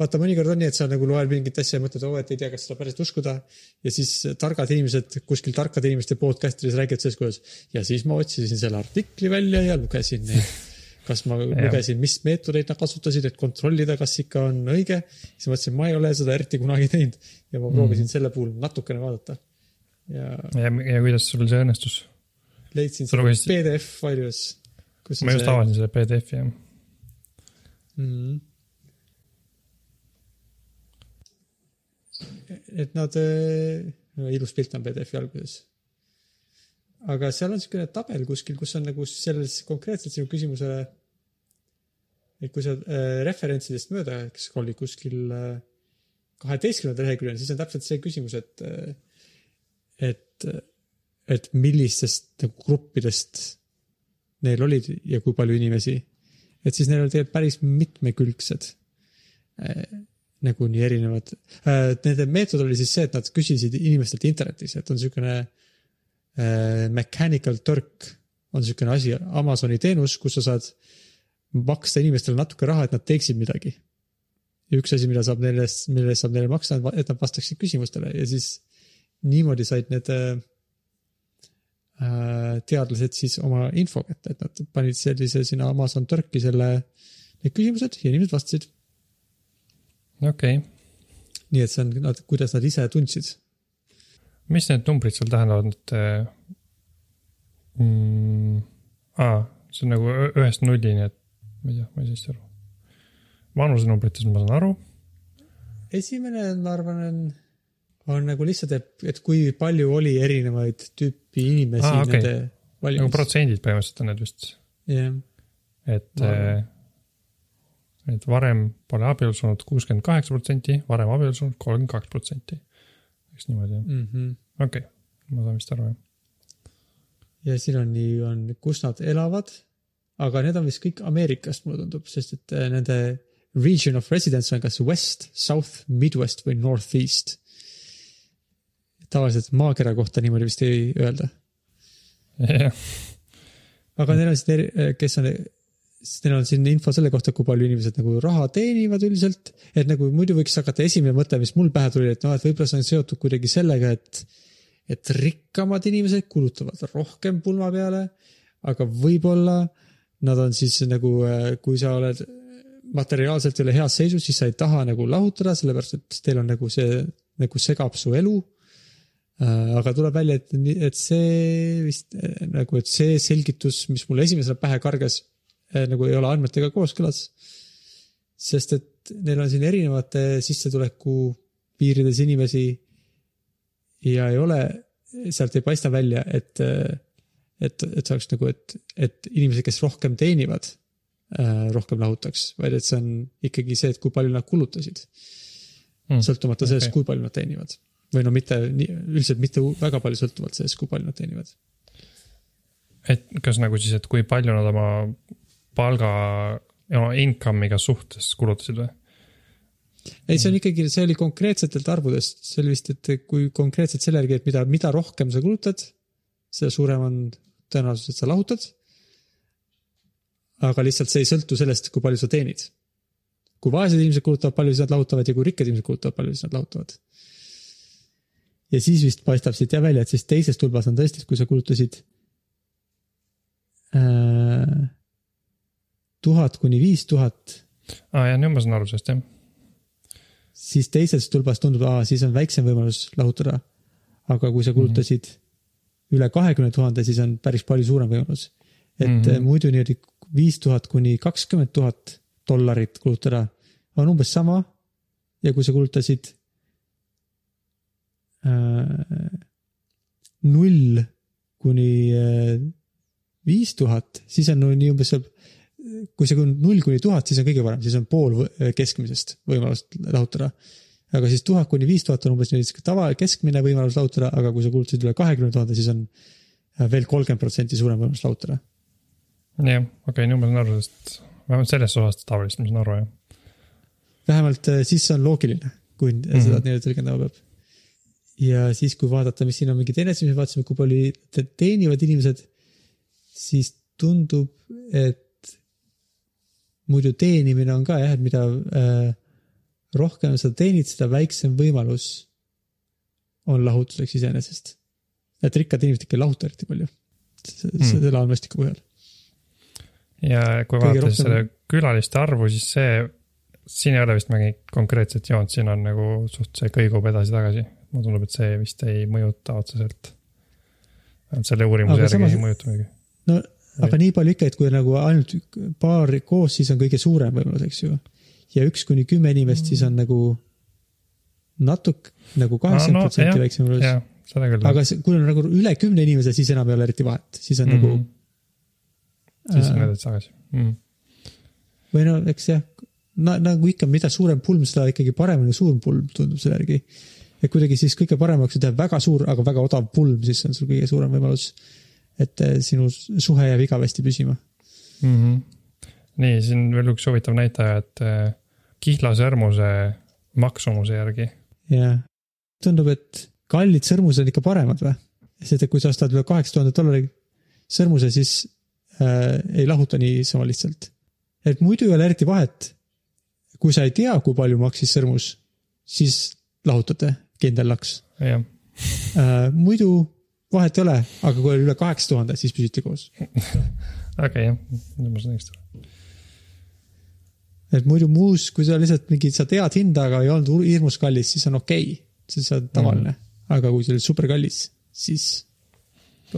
vaata mõnikord on nii, et sa nagu loed mingit asja ja mõtled, oo, et ei tea, kas seda päriselt uskuda. ja siis targad inimesed kuskil tarkade inimeste podcastides räägivad sellest, kuidas ja siis ma otsisin selle artikli välja ja lugesin neid. kas ma lugesin, mis meetodeid nad kasutasid, et kontrollida, kas ikka on õige. siis mõtlesin, ma ei ole seda eriti kunagi teinud ja ma proovisin mm. selle puhul natukene vaadata. ja ja, ja kuidas sul see õnnestus? leidsin selle lugesid- PDF failides. ma just avasin selle PDF-i jah. mm.. et nad, ilus pilt on PDF-i alguses. aga seal on siukene tabel kuskil, kus on nagu selles konkreetselt sinu küsimusele. et kui sa äh, referentsidest mööda scroll'id kuskil kaheteistkümnendal leheküljel, siis on täpselt see küsimus, et, et, et millistest nagu gruppidest neil olid ja kui palju inimesi. Et siis neil olid tegelikult päris mitmekülgsed äh, nagu nii erinevad äh,. Nende meetod oli siis see, et nad küsisid inimestelt internetis, et on siukene äh, mechanical turk on siukene asi, Amazoni teenus, kus sa saad maksta inimestele natuke raha, et nad teeksid midagi. ja üks asi, mida saab neile, mille eest saab neile maksta, et nad vastaksid küsimustele ja siis niimoodi said need äh, teadlased siis oma info kätte, et nad panid sellise sinna Amazon Turki selle, need küsimused ja inimesed vastasid. okei okay., nii et see on nad, kuidas nad ise tundsid. mis need numbrid seal tähendavad, et mm,? aa, see on nagu ühest nullini, et ma ei tea, ma ei saa hästi aru. vanusenumbrites ma saan aru, esimene, ma arvan, on, on nagu lihtsalt, et, et kui palju oli erinevaid tüüpi inimesi ah, okay. nende nagu valimis. protsendid põhimõtteliselt on need vist, jah, et Ma arvan., et varem pole abielus olnud kuuskümmend kaheksa protsenti, varem abielus olnud kolmkümmend kaks protsenti. eks niimoodi jah, Mhm. okei okay., ma saan vist aru jah. ja siin on nii, on, kus nad elavad, aga need on vist kõik Ameerikast, mulle tundub, sest et äh, nende region of residence on kas west, south, midwest või northeast. Tavaliselt maakera kohta niimoodi vist ei öelda jah, aga neil on siin, kes on, siis neil on siin info selle kohta, kui palju inimesed nagu raha teenivad üldiselt. et nagu muidu võiks hakata esimene mõte, mis mul pähe tuli, et noh, et võib-olla see on seotud kuidagi sellega, et, et rikkamad inimesed kulutavad rohkem pulma peale. aga võib-olla nad on siis nagu, kui sa oled materiaalselt ei ole heas seisus, siis sa ei taha nagu lahutada, sellepärast et teil on nagu see nagu segab su elu aga tuleb välja, et, et see vist äh, nagu, et see selgitus, mis mulle esimesena pähe kargas, nagu ei ole andmetega kooskõlas. sest et neil on siin erinevate sissetuleku piirides inimesi ja ei ole, sealt ei paista välja, et, et, et see oleks nagu, et, et inimesed, kes rohkem teenivad, rohkem lahutaks, vaid et see on ikkagi see, et kui palju nad kulutasid. Hmm. sõltumata sellest okay., kui palju nad teenivad või no mitte, üldiselt mitte väga palju sõltuvalt sellest, kui palju nad teenivad. et kas nagu siis, et kui palju nad oma palga, oma income'iga suhtes kulutasid või? ei, see on ikkagi, see oli konkreetsetelt arvudest, see oli vist, et kui konkreetselt selle järgi, et mida, mida rohkem sa kulutad, seda suurem on tõenäosus, et sa lahutad. aga lihtsalt see ei sõltu sellest, kui palju sa teenid. kui vaesed inimesed kulutavad palju, siis nad lahutavad ja kui rikkad inimesed kulutavad palju, siis nad lahutavad. Ja siis vist paistab siit jah välja, et siis teises tulbas on tõesti, kui sa kulutasid äh, tuhat kuni viis tuhat aa jah, nüüd ma saan aru sellest jah. siis teises tulbas tundub, aa, siis on väiksem võimalus lahutada. aga kui sa kulutasid mm -hmm. üle kahekümne tuhande, siis on päris palju suurem võimalus. et mm Mhm. -hmm. muidu niimoodi viis tuhat kuni kakskümmend tuhat dollarit kulutada on umbes sama. ja kui sa kulutasid äh, null kuni äh, viis tuhat, siis on nii umbes, kui see on null kuni tuhat, siis on kõige parem, siis on pool võ- keskmisest võimalust lahutada. aga siis tuhat kuni viis tuhat on umbes niisugune tava, keskmine võimalus lahutada, aga kui sa kulutasid üle kahekümne tuhande, siis on äh, veel kolmkümmend protsenti suurem võimalus lahutada. jah, okei okay,, nüüd ma saan aru sellest, vähemalt sellest osast tavaliselt ma saan aru jah. vähemalt äh, siis see on loogiline, kui mm. -hmm. seda nii-öelda tõlgendama peab. Ja siis, kui vaadata, mis siin on mingi teine asi, mis me vaatasime, kui palju te- teenivad inimesed, siis tundub, et muidu teenimine on ka jah, et mida äh, rohkem sa teenid, seda väiksem võimalus on lahutuseks iseenesest. et rikkad inimesed ikka ei lahuta eriti palju. selle andmestiku põhjal. ja kui vaadata rohkem- selle külaliste arvu, siis see, siin ei ole vist mingit konkreetset joont, siin on nagu suht see kõigub edasi-tagasi. Mulle tundub, et see vist ei mõjuta otseselt. selle uurimuse järgi samas- ei mõjuta muidugi. no aga nii palju ikka, et kui nagu ainult paar koos, siis on kõige suurem võimalus, eks ju. ja üks kuni kümme inimest, siis on nagu natuke nagu kaheksakümmend protsenti väiksem võimalus. aga see- kui on nagu üle kümne inimese, siis enam ei ole eriti vahet, siis on mm nagu siis on äh, edasi-tagasi mm.. või no eks jah, nagu ikka, mida suurem pulm, seda ikkagi paremini suur pulm tundub selle järgi. Et kuidagi siis kõige paremaks teha väga suur, aga väga odav pulm, siis on sul kõige suurem võimalus, et eh, sinu suhe jääb igavesti püsima. Mm -hmm. nii, siin veel üks huvitav näitaja, et äh, kihlasõrmuse maksumuse järgi. jah, tundub, et kallid sõrmused on ikka paremad või? sest et kui sa ostad üle kaheksa tuhande dollari sõrmuse, siis äh, ei lahuta niisama lihtsalt. et muidu ei ole eriti vahet. kui sa ei tea, kui palju maksis sõrmus, siis lahutate kindel laks jah, äh,. muidu vahet ei ole, aga kui oli üle kaheksa tuhande, siis püsite koos. [LAUGHS] okei okay, jah, ma saan õigesti aru. et muidu muus, kui sa lihtsalt mingi, sa tead hinda, aga ei olnud hirmus kallis, siis on okei okay., siis on tavaline mm.. aga kui see oli super kallis, siis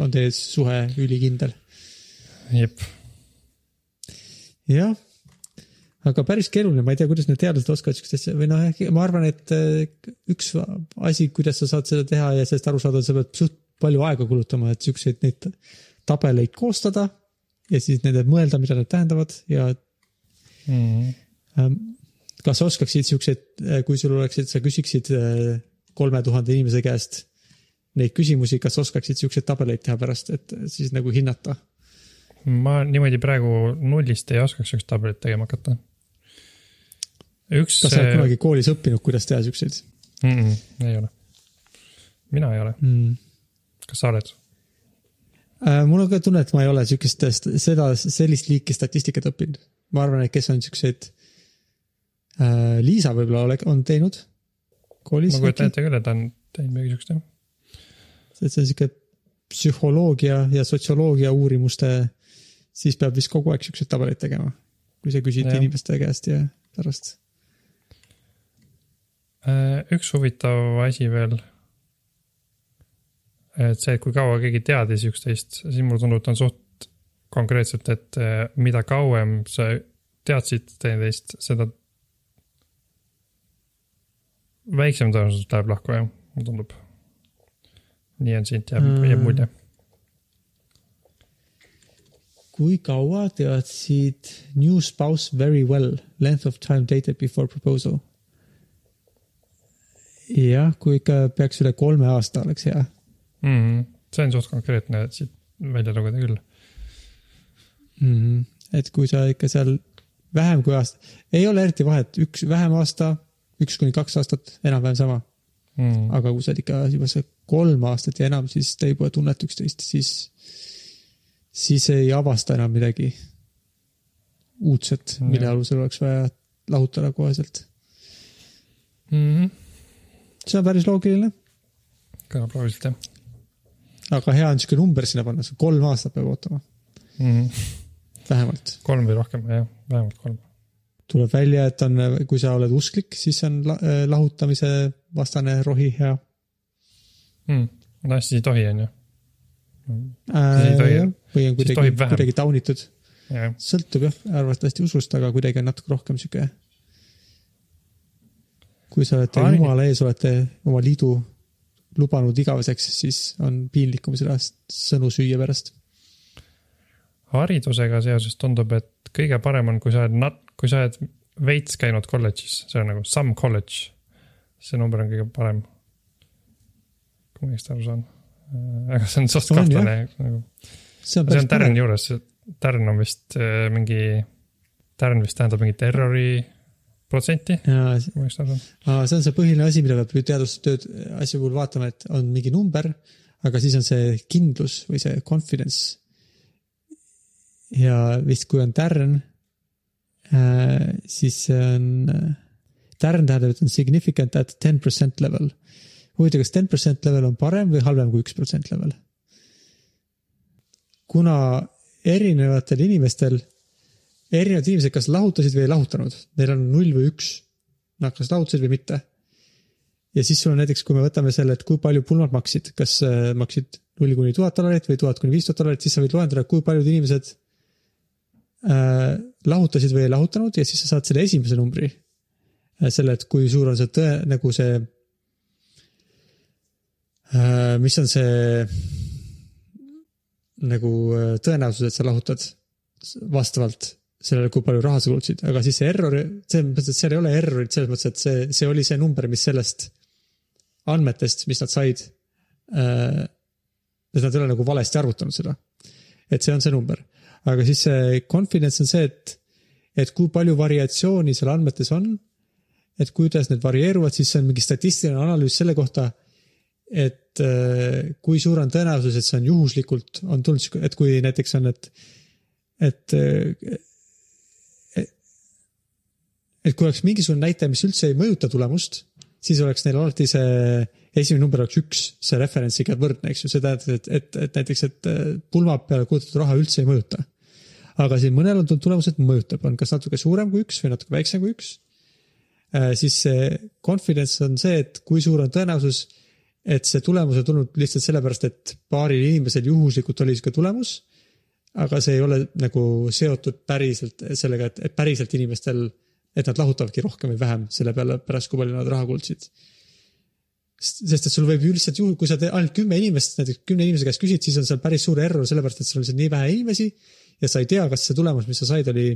on teie suhe ülikindel. jep, jah, aga päris keeruline, ma ei tea, kuidas need teadlased oskavad siukest asja või noh, ma arvan, et eh, üks asi, kuidas sa saad seda teha ja sellest aru saada, sa pead suht palju aega kulutama, et siukseid neid tabeleid koostada ja siis nende mõelda, mida nad tähendavad ja mm. ähm, kas sa oskaksid siukseid, kui sul oleksid, sa küsiksid eh, kolme tuhande inimese käest neid küsimusi, kas oskaksid siukseid tabeleid teha pärast, et siis nagu hinnata? ma niimoodi praegu nullist ei oskaks siukest tabelit tegema hakata. üks. kas sa oled kunagi koolis õppinud, kuidas teha siukseid mm? -mm, ei ole. mina ei ole, mm.? kas sa oled? Äh, mul on ka tunne, et ma ei ole siukest, seda, sellist liiki statistikat õppinud. ma arvan, et kes on siukseid äh,, Liisa võib-olla ole-, on teinud koolis ma. kujutan ette küll, et ta on teinud midagi siukest jah. et see on siuke psühholoogia ja sotsioloogia uurimuste, siis peab vist kogu aeg siukseid tabeleid tegema. kui sa küsid Jah. inimeste käest ja pärast. Äh, üks huvitav asi veel. et see, et kui kaua keegi teadis üksteist, siis mulle tundub, et on suht konkreetselt, et äh, mida kauem sa teadsid teineteist, seda väiksem tõenäosus läheb lahku, jah, mulle tundub. nii on siit jääb, jääb Mm. mulje. kui kaua teadsid new spouse very well, length of time dated before proposal? jah, kui ikka peaks üle kolme aasta oleks hea mm. -hmm. see on suht konkreetne siit välja lugeda küll. mm. -hmm. et kui sa ikka seal vähem kui aasta, ei ole eriti vahet, üks vähem aasta, üks kuni kaks aastat, enam-vähem sama. Mm. aga kui sa oled ikka juba see kolm aastat ja enam, siis te juba tunnete üksteist, siis, siis ei avasta enam midagi uudset, mille Jah. alusel oleks vaja lahutada koheselt. Mm -hmm. See on päris loogiline, kõlab loogiliselt jah aga hea on siuke number sinna panna, kolm aastat peab ootama, mm. -hmm. vähemalt. kolm või rohkem, jah, vähemalt kolm. tuleb välja, et on, kui sa oled usklik, siis on eh, lahutamise vastane rohi hea mm.. no siis ei tohi, on ju. äh, ei tohi-. või on siis kuidagi kuidagi taunitud, sõltub jah, arvatavasti usust, aga kuidagi on natuke rohkem sihuke. Kui sa olete Ai. jumala ees, olete oma liidu lubanud igaveseks, siis on piinlikum seda sõnu süüa pärast. haridusega seoses tundub, et kõige parem on, kui sa oled nat-, kui sa oled veits käinud kolledžis, see on nagu some college. see number on kõige parem. kui ma õigesti aru saan. aga see on suht kahtlane nagu. see on on Tärni juures, Tärn on vist äh, mingi, Tärn vist tähendab mingit errori protsenti, ja kui ma õigesti aru saan. Aa, see on see põhiline asi, mida peab teadustööd asja puhul vaatama, et on mingi number, aga siis on see kindlus või see confidence. ja vist, kui on tärn, siis see on, Darren tähendab, et on significant at ten percent level. huvitav, kas ten percent level on parem või halvem kui üks protsent level? kuna erinevatel inimestel, erinevad inimesed kas lahutasid või ei lahutanud, neil on null või üks, nad kas lahutasid või mitte. ja siis sul on näiteks, kui me võtame selle, et kui palju pulmad maksid, kas äh, maksid null kuni tuhat dollarit või tuhat kuni viis tuhat dollarit, siis sa võid loendada, kui paljud inimesed äh, lahutasid või ei lahutanud ja siis sa saad selle esimese numbri. selle, et kui suur on see tõe, nagu see äh,, mis on see nagu äh, tõenäosus, et sa lahutad vastavalt sellele, kui palju raha sa kulutasid, aga siis see error, selles mõttes, et seal ei ole errorit selles mõttes, et see, see oli see number, mis sellest andmetest, mis nad said äh,. et nad ei ole nagu valesti arvutanud seda. et see on see number, aga siis see confidence on see, et, et kui palju variatsiooni seal andmetes on. et kuidas need varieeruvad, siis see on mingi statistiline analüüs selle kohta, et äh, kui suur on tõenäosus, et see on juhuslikult, on tulnud, et kui näiteks on, et, et et kui oleks mingisugune näitaja, mis üldse ei mõjuta tulemust, siis oleks neil alati see esimene number oleks üks, see reference'iga võrdne, eks ju, see tähendab, et, et, et näiteks, et äh, pulma peale kulutatud raha üldse ei mõjuta. aga siin mõnel on tulemus, et mõjutab, on kas natuke suurem kui üks või natuke väiksem kui üks. siis see confidence on see, et kui suur on tõenäosus, et see tulemus on tulnud lihtsalt sellepärast, et paaril inimesel juhuslikult oli sihuke tulemus. aga see ei ole nagu seotud päriselt sellega, et, et päriselt inimestel, et nad lahutavadki rohkem või vähem selle peale pärast, kui palju nad raha kulutasid. sest et sul võib ju lihtsalt juhul, kui sa ainult kümme inimest, näiteks kümne inimese käest küsid, siis on seal päris suur error, sellepärast et sul on lihtsalt nii vähe inimesi ja sa ei tea, kas see tulemus, mis sa said, oli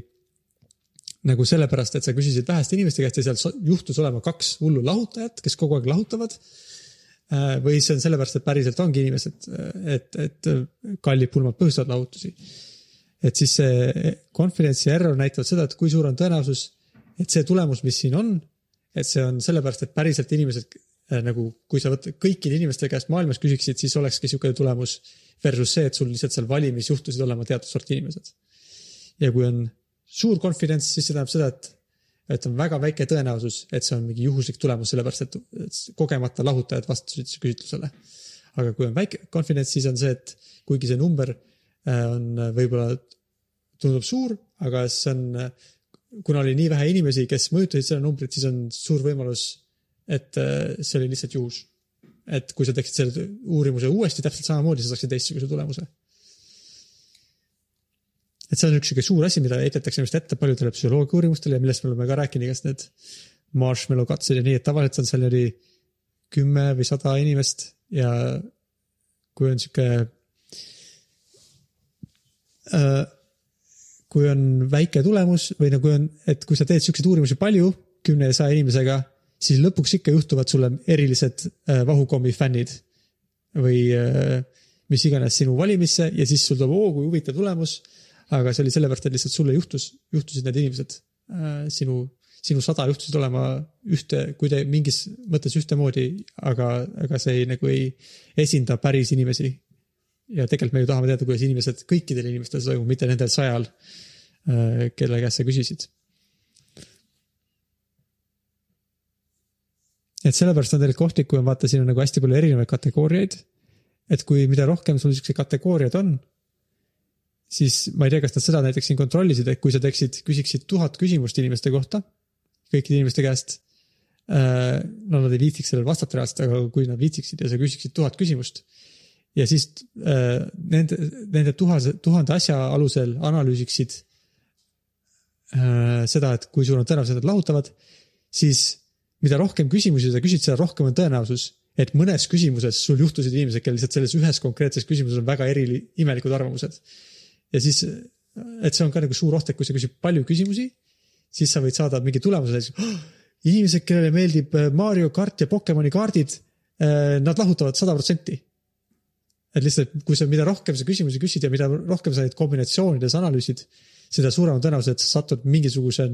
nagu sellepärast, et sa küsisid väheste inimeste käest ja seal juhtus olema kaks hullu lahutajat, kes kogu aeg lahutavad. või see on sellepärast, et päriselt ongi inimesed, et, et kallid pulmad põhjustavad lahutusi. et siis see confidence ja error näitavad seda, et kui suur on tõenäosus, et see tulemus, mis siin on, et see on sellepärast, et päriselt inimesed äh, nagu, kui sa võtad kõikide inimeste käest maailmas küsiksid, siis olekski niisugune tulemus versus see, et sul lihtsalt seal valimis juhtusid olema teatud sorti inimesed. ja kui on suur confidence, siis see tähendab seda, et, et on väga väike tõenäosus, et see on mingi juhuslik tulemus, sellepärast et et kogemata lahutajad vastasid küsitlusele. aga kui on väike confidence, siis on see, et kuigi see number äh, on äh, võib-olla tundub suur, aga see on, kuna oli nii vähe inimesi, kes mõjutasid seda numbrit, siis on suur võimalus, et äh, see oli lihtsalt juhus. et kui sa teeksid selle uurimuse uuesti täpselt samamoodi, sa saaksid teistsuguse tulemuse. et see on üks sihuke suur asi, mida heidetakse just ette paljudele psühholoogia uurimustele ja millest me oleme ka rääkinud, igast need marshmallow katsed ja nii, et tavaliselt on seal oli kümme või sada inimest ja kui on sihuke äh, kui on väike tulemus või no kui on, et kui sa teed siukseid uurimusi palju, kümne ja saja inimesega, siis lõpuks ikka juhtuvad sulle erilised äh, vahukommi fännid või äh, mis iganes sinu valimisse ja siis sul tuleb, oo kui huvitav tulemus. aga see oli sellepärast, et lihtsalt sulle juhtus, juhtusid need inimesed äh, sinu, sinu sada juhtusid olema ühte, kui te mingis mõttes ühtemoodi, aga, aga see ei, nagu ei esinda päris inimesi ja tegelikult me ju tahame teada, kuidas inimesed, kõikidel inimestel see toimub, mitte nendel sajal, kelle käest sa küsisid. et sellepärast on tegelikult ohtlik, kui on vaata, siin on nagu hästi palju erinevaid kategooriaid. et kui, mida rohkem sul siukseid kategooriaid on, siis ma ei tea, kas nad seda näiteks siin kontrollisid, et kui sa teeksid, küsiksid tuhat küsimust inimeste kohta, kõikide inimeste käest. no nad ei viitsiks sellele vastata reaalselt, aga kui nad viitsiksid ja sa küsiksid tuhat küsimust ja siis äh, nende, nende tuhande, tuhande asja alusel analüüsiksid äh, seda, et kui suur on tõenäosus, et nad lahutavad, siis mida rohkem küsimusi sa küsid, seda rohkem on tõenäosus, et mõnes küsimuses sul juhtusid inimesed, kellel lihtsalt selles ühes konkreetses küsimuses on väga eri, imelikud arvamused. ja siis, et see on ka nagu suur oht, et kui sa küsid palju küsimusi, siis sa võid saada mingi tulemuse, näiteks oh, inimesed, kellele meeldib Mario kart ja Pokemoni kaardid, nad lahutavad sada protsenti et lihtsalt, kui sa, mida rohkem sa küsimusi küsid ja mida rohkem sa neid kombinatsioonides analüüsid, seda suurem on tõenäosus, et sa satud mingisuguse,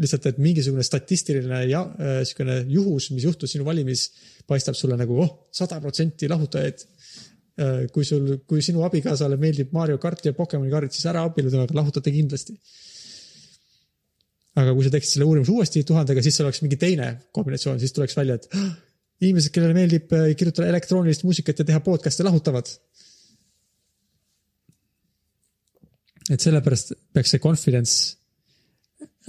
lihtsalt, et mingisugune statistiline ja äh, sihukene juhus, mis juhtus sinu valimis, paistab sulle nagu oh, sada protsenti lahutajaid äh,. kui sul, kui sinu abikaasale meeldib Mario kart ja Pokemoni kaardid, siis ära abiellu temaga, lahutate kindlasti. aga kui sa teeksid selle uurimuse uuesti tuhandega, siis oleks mingi teine kombinatsioon, siis tuleks välja, et "Ah, inimesed, kellele meeldib äh, kirjutada elektroonilist muusikat ja teha podcast'e lahutavad. et sellepärast peaks see confidence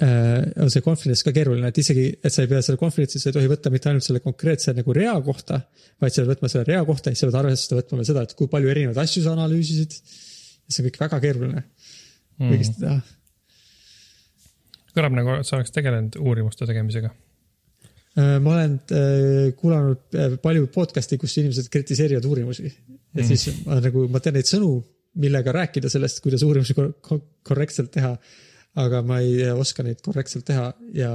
äh, on see confidence ka keeruline, et isegi, et sa ei pea selle confidence'i, sa ei tohi võtta mitte ainult selle konkreetse nagu rea kohta, vaid sa pead võtma selle rea kohta ja siis sa pead arvesse võtma veel seda, et kui palju erinevaid asju sa analüüsisid. see on kõik väga keeruline Mm. kõigest teha. kõlab nagu sa oleks tegelenud uurimuste tegemisega. Äh, ma olen äh, kuulanud äh, palju podcast'i, kus inimesed kritiseerivad uurimusi ja siis ma nagu, ma tean neid sõnu, millega rääkida sellest, kuidas uurimusi kor kor korrektselt teha. aga ma ei oska neid korrektselt teha ja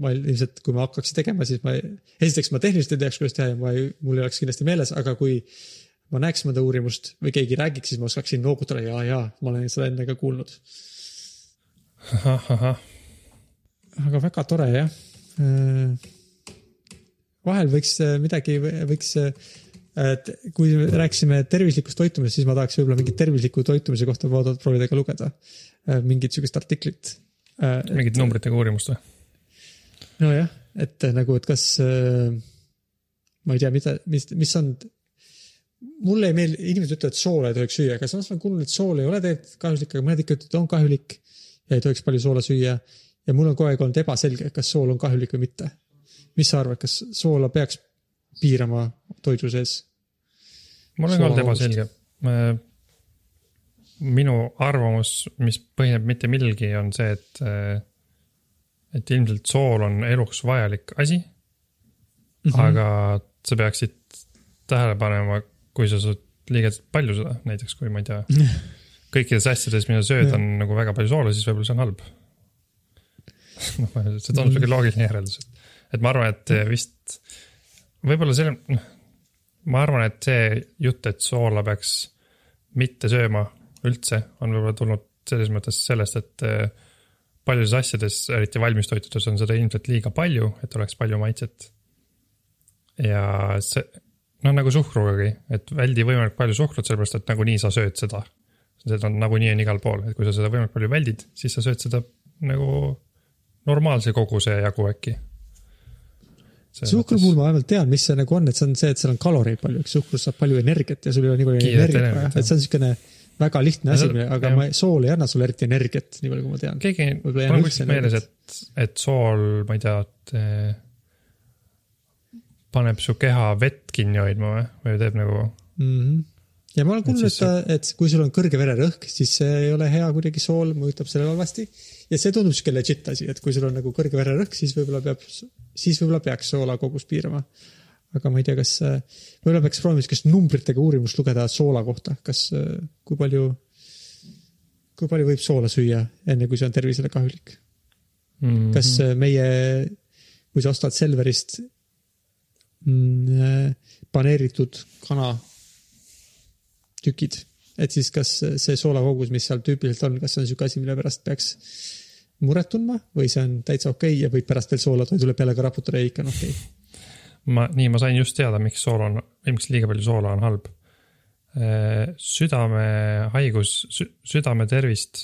ma ilmselt, kui ma hakkaks tegema, siis ma, esiteks ma tehniliselt ei teaks, kuidas teha ja ma ei, mul ei oleks kindlasti meeles, aga kui ma näeks mõnda uurimust või keegi räägiks, siis ma oskaksin noogutada ja, ja ma olen seda enne ka kuulnud. ahah, aga väga tore jah. Vahel võiks äh, midagi, võiks, et kui me rääkisime tervislikust toitumisest, siis ma tahaks võib-olla mingit tervisliku toitumise kohta vaadata, proovida ka lugeda. mingit sihukest artiklit. mingit numbritega uurimust või? nojah, et nagu, et kas, ma ei tea, mida, mis, mis on. mulle ei meeldi, inimesed ütlevad, et soola ei tohiks süüa, aga samas ma kuulnud, et sool ei ole tegelikult kahjulik, aga mõned ikka ütlevad, on kahjulik ja ei tohiks palju soola süüa. Ja mul on kogu aeg olnud ebaselge, kas sool on kahjulik või mitte. mis sa arvad, kas soola peaks piirama toidu sees? mul on ka olnud ebaselge. minu arvamus, mis põhineb mitte millelgi, on see, et, et ilmselt sool on eluks vajalik asi mm, -hmm. aga sa peaksid tähele panema, kui sa sööd liiga palju seda, näiteks kui ma ei tea, [LAUGHS] kõikides asjades, mida sööd, on nagu väga palju soola, siis võib-olla see on halb. See tundub siuke loogiline järeldus, et, et ma arvan, et vist võib-olla selle, noh, ma arvan, et see jutt, et soola peaks mitte sööma üldse, on võib-olla tulnud selles mõttes sellest, et eh, paljudes asjades, eriti valmistoitudes on seda ilmselt liiga palju, et oleks palju maitset. ja see, noh nagu suhkrugagi, et väldi võimalikult palju suhkrut, sellepärast et nagunii sa sööd seda. seda on nagunii on igal pool, et kui sa seda võimalikult palju väldid, siis sa sööd seda nagu normaalse koguse jagu äkki. suhkru puhul ma vähemalt tean, mis see nagu on, et see on see, et seal on kaloreid palju, eks suhkrus saab palju energiat ja sul ei ole nii palju energiat vaja et see on niisugune väga lihtne asi aga jah. ma, sool ei anna sulle eriti energiat, nii palju kui ma tean. keegi, mul on kuskilt meeles, et, et sool, ma ei tea, et eh, paneb su keha vett kinni hoidma või, või teeb nagu, mm. -hmm. ja ma olen kuulnud, et, et kui sul on kõrge vererõhk, siis see ei ole hea kuidagi sool, mõjutab sellele halvasti. Ja see tundub siuke legit asi, et kui sul on nagu kõrge vererõhk, siis võib-olla peab, siis võib-olla peaks soola kogust piirama. aga ma ei tea, kas, võib-olla peaks proovima siukest numbritega uurimust lugeda soola kohta, kas, kui palju, kui palju võib soola süüa, enne kui see on tervisele kahjulik. mm, kas äh, meie, kui sa ostad Selverist mm, paneeritud kana tükid, et siis kas see soolakogus, mis seal tüüpiliselt on, kas see on siuke asi, mille pärast peaks muret tundma või see on täitsa okei okay ja võid pärast veel soola toidule peale ka raputada ja ikka on okei okay.. ma, nii, ma sain just teada, miks soola on, miks liiga palju soola on halb. südamehaigus, südame tervist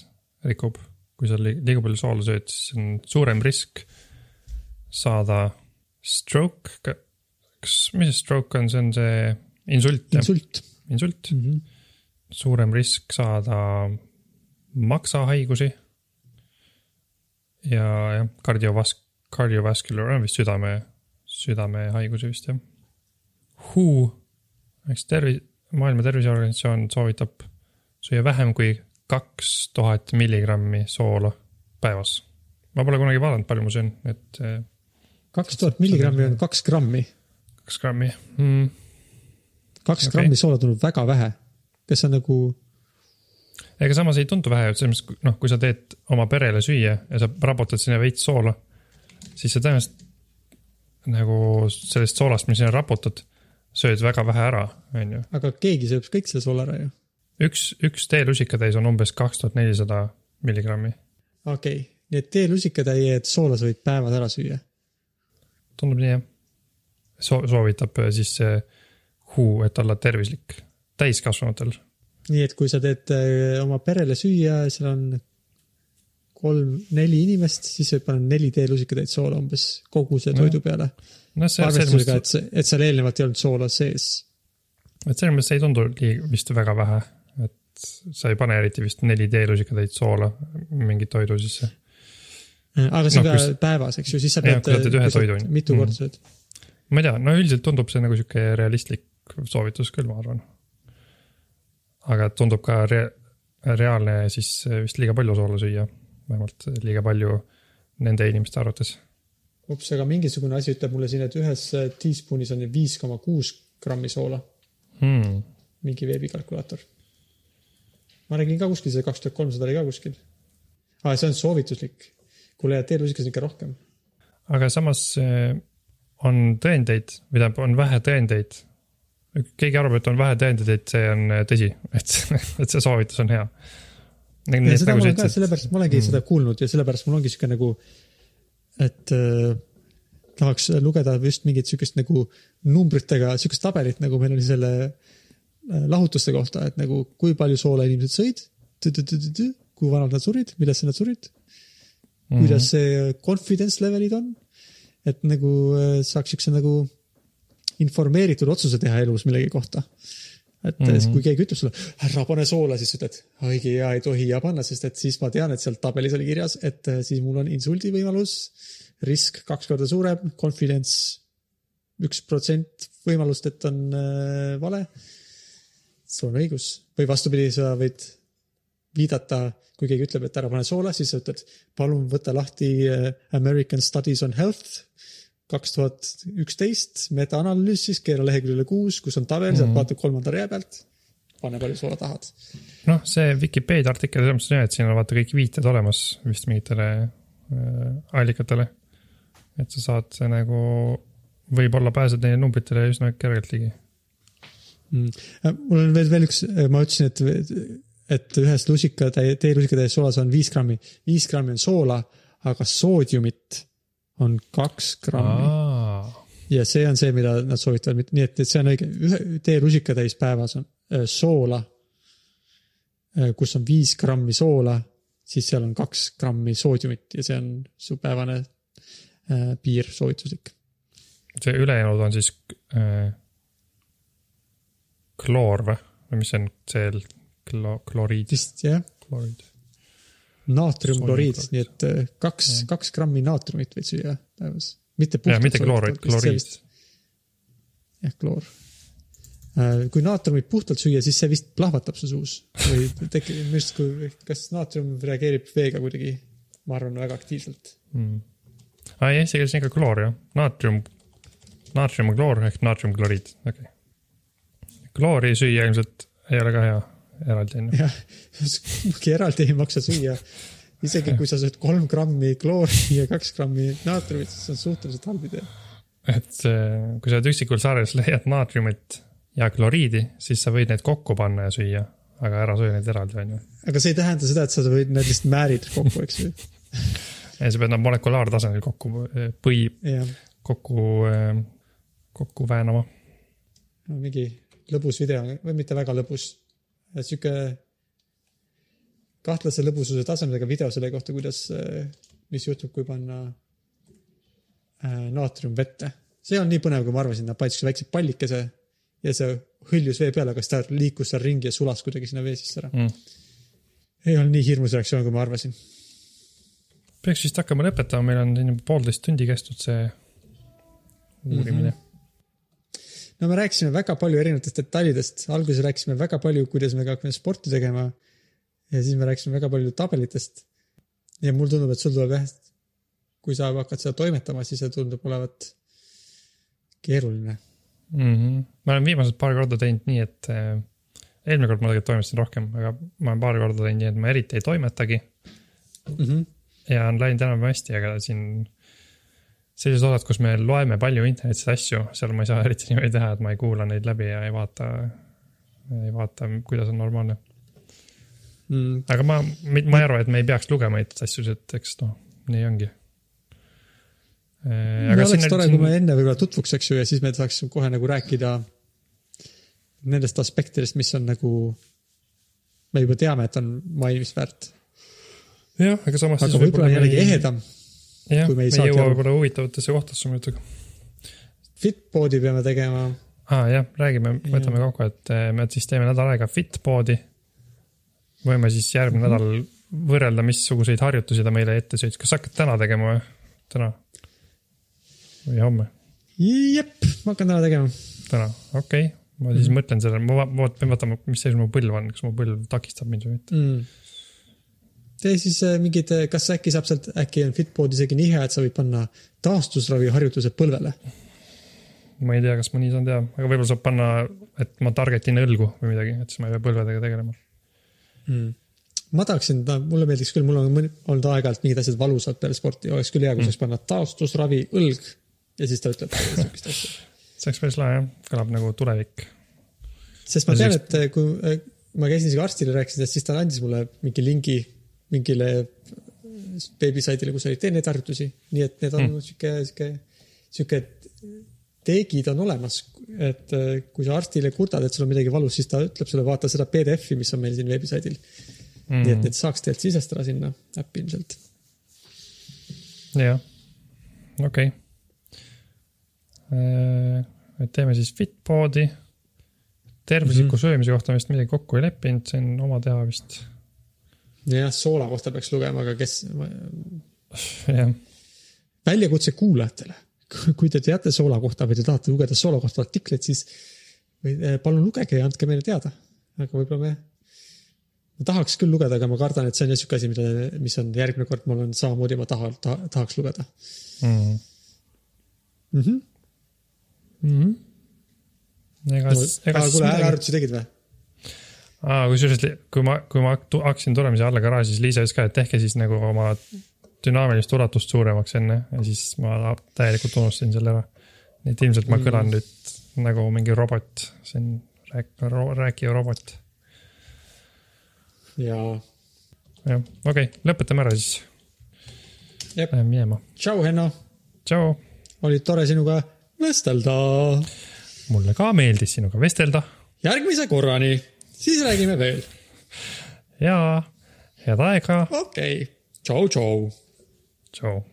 rikub, kui sa li- liiga palju soola sööd, siis on suurem risk saada stroke, kas, mis see stroke on, see on see insult, insult insult, mm. -hmm. Suurem risk saada maksahaigusi. ja jah, kardiovas-, cardiovascular on vist südame, südamehaigusi vist jah. WHO ehk tervi-, maailma Terviseorganisatsioon soovitab süüa vähem kui kaks tuhat milligrammi soola päevas. ma pole kunagi vaadanud, palju ma söön, et eh, kaks tuhat milligrammi on kaks grammi, kaks grammi mm.. kaks okay. grammi soola tundub väga vähe. Kas on nagu, ega samas ei tundu vähe, selles mõttes, noh, kui sa teed oma perele süüa ja sa raputad sinna veits soola, siis sa tõenäoliselt nagu sellest soolast, mis sinna raputad, sööd väga vähe ära, on ju. aga keegi sööb kõik selle soola ära ju. üks, üks teelusikatäis on umbes kaks tuhat nelisada milligrammi. okei okay., nii et teelusikatäie, soola sa võid päevas ära süüa. tundub nii, jah. soo-, soovitab äh, siis see WHO, et olla tervislik täiskasvanutel. nii et kui sa teed äh, oma perele süüa, seal on kolm, neli inimest, siis võib panna neli teelusikatäit soola umbes kogu Nojah. toidu peale. noh, see, selles arvestusega, et et seal eelnevalt ei olnud soola sees. et selles mõttes ei tundu liiga, vist väga vähe, et sa ei pane eriti vist neli teelusikatäit soola mingi toidu sisse. aga see on No ka kus- päevas, eks ju, siis sa pead. on ju. mitu Mm. korda sööd. ma ei tea, no üldiselt tundub see nagu sihuke realistlik soovitus küll, ma arvan. Aga tundub ka rea-, reaalne siis vist liiga palju soola süüa, vähemalt liiga palju nende inimeste arvates. ups, aga mingisugune asi ütleb mulle siin, et ühes teaspoon'is on viis koma kuus grammi soola, Hmm. mingi veebikalkulaator. ma nägin ka kuskil see kaks tuhat kolmsada oli ka kuskil. aa, see on soovituslik. kuule, teelusikas on ikka rohkem. aga samas eh, on tõendeid, või tähendab, on vähe tõendeid. Keegi arvab, et on vähe tõendeid, et see on eh, tõsi, [LAUGHS] et, et see soovitus on hea. nagu sellepärast ma olengi mm. seda kuulnud ja sellepärast mul ongi sihuke nagu, et äh, tahaks lugeda just mingit sihukest nagu numbritega, sihukest tabelit, nagu meil oli selle äh, lahutuste kohta, et nagu kui palju soola inimesed sõid, kui vanad nad surid, millesse nad surid, Mhm. kuidas see confidence level'id on, et nagu äh, saaks siukse nagu informeeritud otsuse teha elus millegi kohta et mm. -hmm. kui keegi ütleb sulle, ära pane soola, siis ütled, õige ja ei tohi ja panna, sest et siis ma tean, et seal tabelis oli kirjas, et äh, siis mul on insuldi võimalus, risk kaks korda suurem, confidence üks protsent võimalust, et on äh, vale. sul on õigus või vastupidi, sa võid viidata, kui keegi ütleb, et ära pane soola, siis sa ütled, palun võta lahti äh, American Studies on Health kaks tuhat üksteist metaanalüüs siis, keera leheküljele kuus, kus on tabel, sealt Mhm. vaata kolmanda rea pealt. pane palju soola tahad. noh, see Vikipeedia artikkel selles mõttes on hea, et siin on vaata kõik viited olemas vist mingitele äh, allikatele. et sa saad nagu, võib-olla pääsed neile numbritele üsna kergelt ligi. Mm. mul on veel, veel üks, ma ütlesin, et, et ühes lusikatäie, teelusikatäies soolas on viis grammi, viis grammi on soola, aga soodiumit on kaks grammi. Ja see on see, mida nad soovitavad, nii et, et see on õige, ühe teelusikatäis päevas on äh, soola, kus on viis grammi soola, siis seal on kaks grammi soodiumit ja see on su päevane äh, piir soovituslik. see ülejäänud on siis äh, kloor või, või mis see on, see klo-, kloriid, vist jah, kloriid. naatriumkloriid, Soodiumkloriid. nii et äh, kaks, kaks grammi naatriumit võid süüa päevas. mitte jah, mitte kloor, vaid soovitatud, vist kloriid jah, kloor. kui naatriumit puhtalt süüa, siis see vist plahvatab su suus või tekib, minu arust kui, kas naatrium reageerib veega kuidagi, ma arvan, väga aktiivselt. mm.. aa, eesti keeles on ikka kloor jah, naatrium, naatriumkloor ehk naatriumkloriid, okei okay.. kloori süüa ilmselt ei ole ka hea eraldi on ju. jah, kumbki eraldi ei maksa süüa. isegi kui sa sööd kolm grammi kloori ja kaks grammi naatriumit, siis see on suhteliselt halb idee. et kui sa oled üksikul saarel, leiad naatriumit ja kloriidi, siis sa võid need kokku panna ja süüa, aga ära söö neid eraldi, on ju. aga see ei tähenda seda, et sa võid need lihtsalt määrid kokku, eks ju. ja sa pead nad molekulaartasandil kokku, põi jah, kokku, kokku väänama. mingi lõbus video või mitte väga lõbus, sihuke kahtlase lõbususe tasemega video selle kohta, kuidas, mis juhtub, kui panna äh, naatrium vette. see on nii põnev, kui ma arvasin, nad panid siukse väikse pallikese ja see hõljus vee peale, aga siis ta liikus seal ringi ja sulas kuidagi sinna vee sisse ära Mm. ei olnud nii hirmus reaktsioon, kui ma arvasin. peaks vist hakkama lõpetama, meil on siin juba poolteist tundi kestnud see uurimine mm. -hmm. No me rääkisime väga palju erinevatest detailidest, alguses rääkisime väga palju, kuidas me hakkame sporti tegema. ja siis me rääkisime väga palju tabelitest. ja mulle tundub, et sul tuleb jah, kui sa hakkad seda toimetama, siis see tundub olevat keeruline. mm. -hmm. ma olen viimased paar korda teinud nii, et äh, eelmine kord ma tegelikult toimetasin rohkem, aga ma olen paar korda teinud nii, et ma eriti ei toimetagi Mm -hmm. ja on läinud enam-vähem hästi, aga siin sellised osad, kus me loeme palju internetis asju, seal ma ei saa eriti niimoodi teha, et ma ei kuula neid läbi ja ei vaata, ei vaata, kuidas on normaalne. Mm, aga ma, ma ei arva, et me ei peaks lugema neid asju, et eks noh, nii ongi. aga oleks tore, kui me enne võib-olla tutvuks, eks ju, ja siis me saaks kohe nagu rääkida nendest aspektidest, mis on nagu, me juba teame, et on mainimist väärt. jah, aga samas aga võib-olla jällegi. ehedam. jah, me ei jõua võib-olla huvitavatesse kohtadesse muidugi. Fitboodi peame tegema. aa ah, jah, räägime, võtame kokku, et eh, me siis teeme nädal aega Fitpoodi. võime siis järgmine Mhm. nädal võrrelda, missuguseid harjutusi ta meile ette sõitis, kas sa hakkad täna tegema või? täna? või homme? jep, ma hakkan täna tegema. täna, okei okay., ma siis mm. mõtlen sellele, ma va- ma pean vaatama, mis seis mu põlv on, kas mu põlv takistab mind või mitte. mm.. Tee siis äh, mingid, kas äkki saab sealt, äkki on Fitboard isegi nii hea, et sa võid panna taastusraviharjutused põlvele. ma ei tea, kas ma nii saan teha, aga võib-olla saab panna, et ma targetin õlgu või midagi, et siis ma ei pea põlvedega tegelema. mm. ma tahaksin, mulle meeldiks küll, mul on olnud aeg-ajalt mingid asjad valusad peale sporti, oleks küll hea, kui saaks panna taastusravi õlg ja siis ta ütleb siukest asja. see oleks päris lahe jah, kõlab nagu tulevik. sest ma tean, et äh, kui äh, ma käisin isegi arstile rääkisin, siis ta andis mulle mingi lingi mingile veebisaidile, kus oli, tee neid harjutusi, nii et need on Hmm. sihuke, sihuke, sihuke teegid on olemas, et äh, kui sa arstile kurdad, et sul on midagi valus, siis ta ütleb sulle, vaata seda PDF-i, mis on meil siin veebisaidil mm.. nii et need saaks tegelikult sisestada sinna äppi ilmselt. jah, okei okay.. et teeme siis Fitboodi. tervisliku mm -hmm. söömise kohta vist midagi kokku ei leppinud, see on oma teha vist. jah, soola kohta peaks lugema, aga kes, jah, väljakutse kuulajatele. kui te teate soola kohta või te tahate lugeda soola kohta artikleid, siis või, eh, palun lugege ja andke meile teada. aga võib-olla me, ma tahaks küll lugeda, aga ma kardan, et see on jah sihuke asi, mida, mis on järgmine kord, mul on samamoodi, ma tahan ta,, tahaks lugeda mm. mm. -hmm. mm. -hmm. ega No, ega kuule, häälearvutusi tegid või? aa, kusjuures, kui ma, kui ma hakkasin tulema siia alla garaaži, siis Liisa ütles ka, et tehke siis nagu oma dünaamilist ulatust suuremaks enne ja siis ma täielikult unustasin selle ära. nii et ilmselt ma kõlan nüüd nagu mingi robot, on rääk-, rääkiv robot. jaa. jah, okei okay,, lõpetame ära siis. Jep. Lähme minema. tšau, Henno, tšau, oli tore sinuga vestelda. mulle ka meeldis sinuga vestelda järgmise korrani, siis räägime veel. ja head aega, okei okay., tšau, tšau. tšau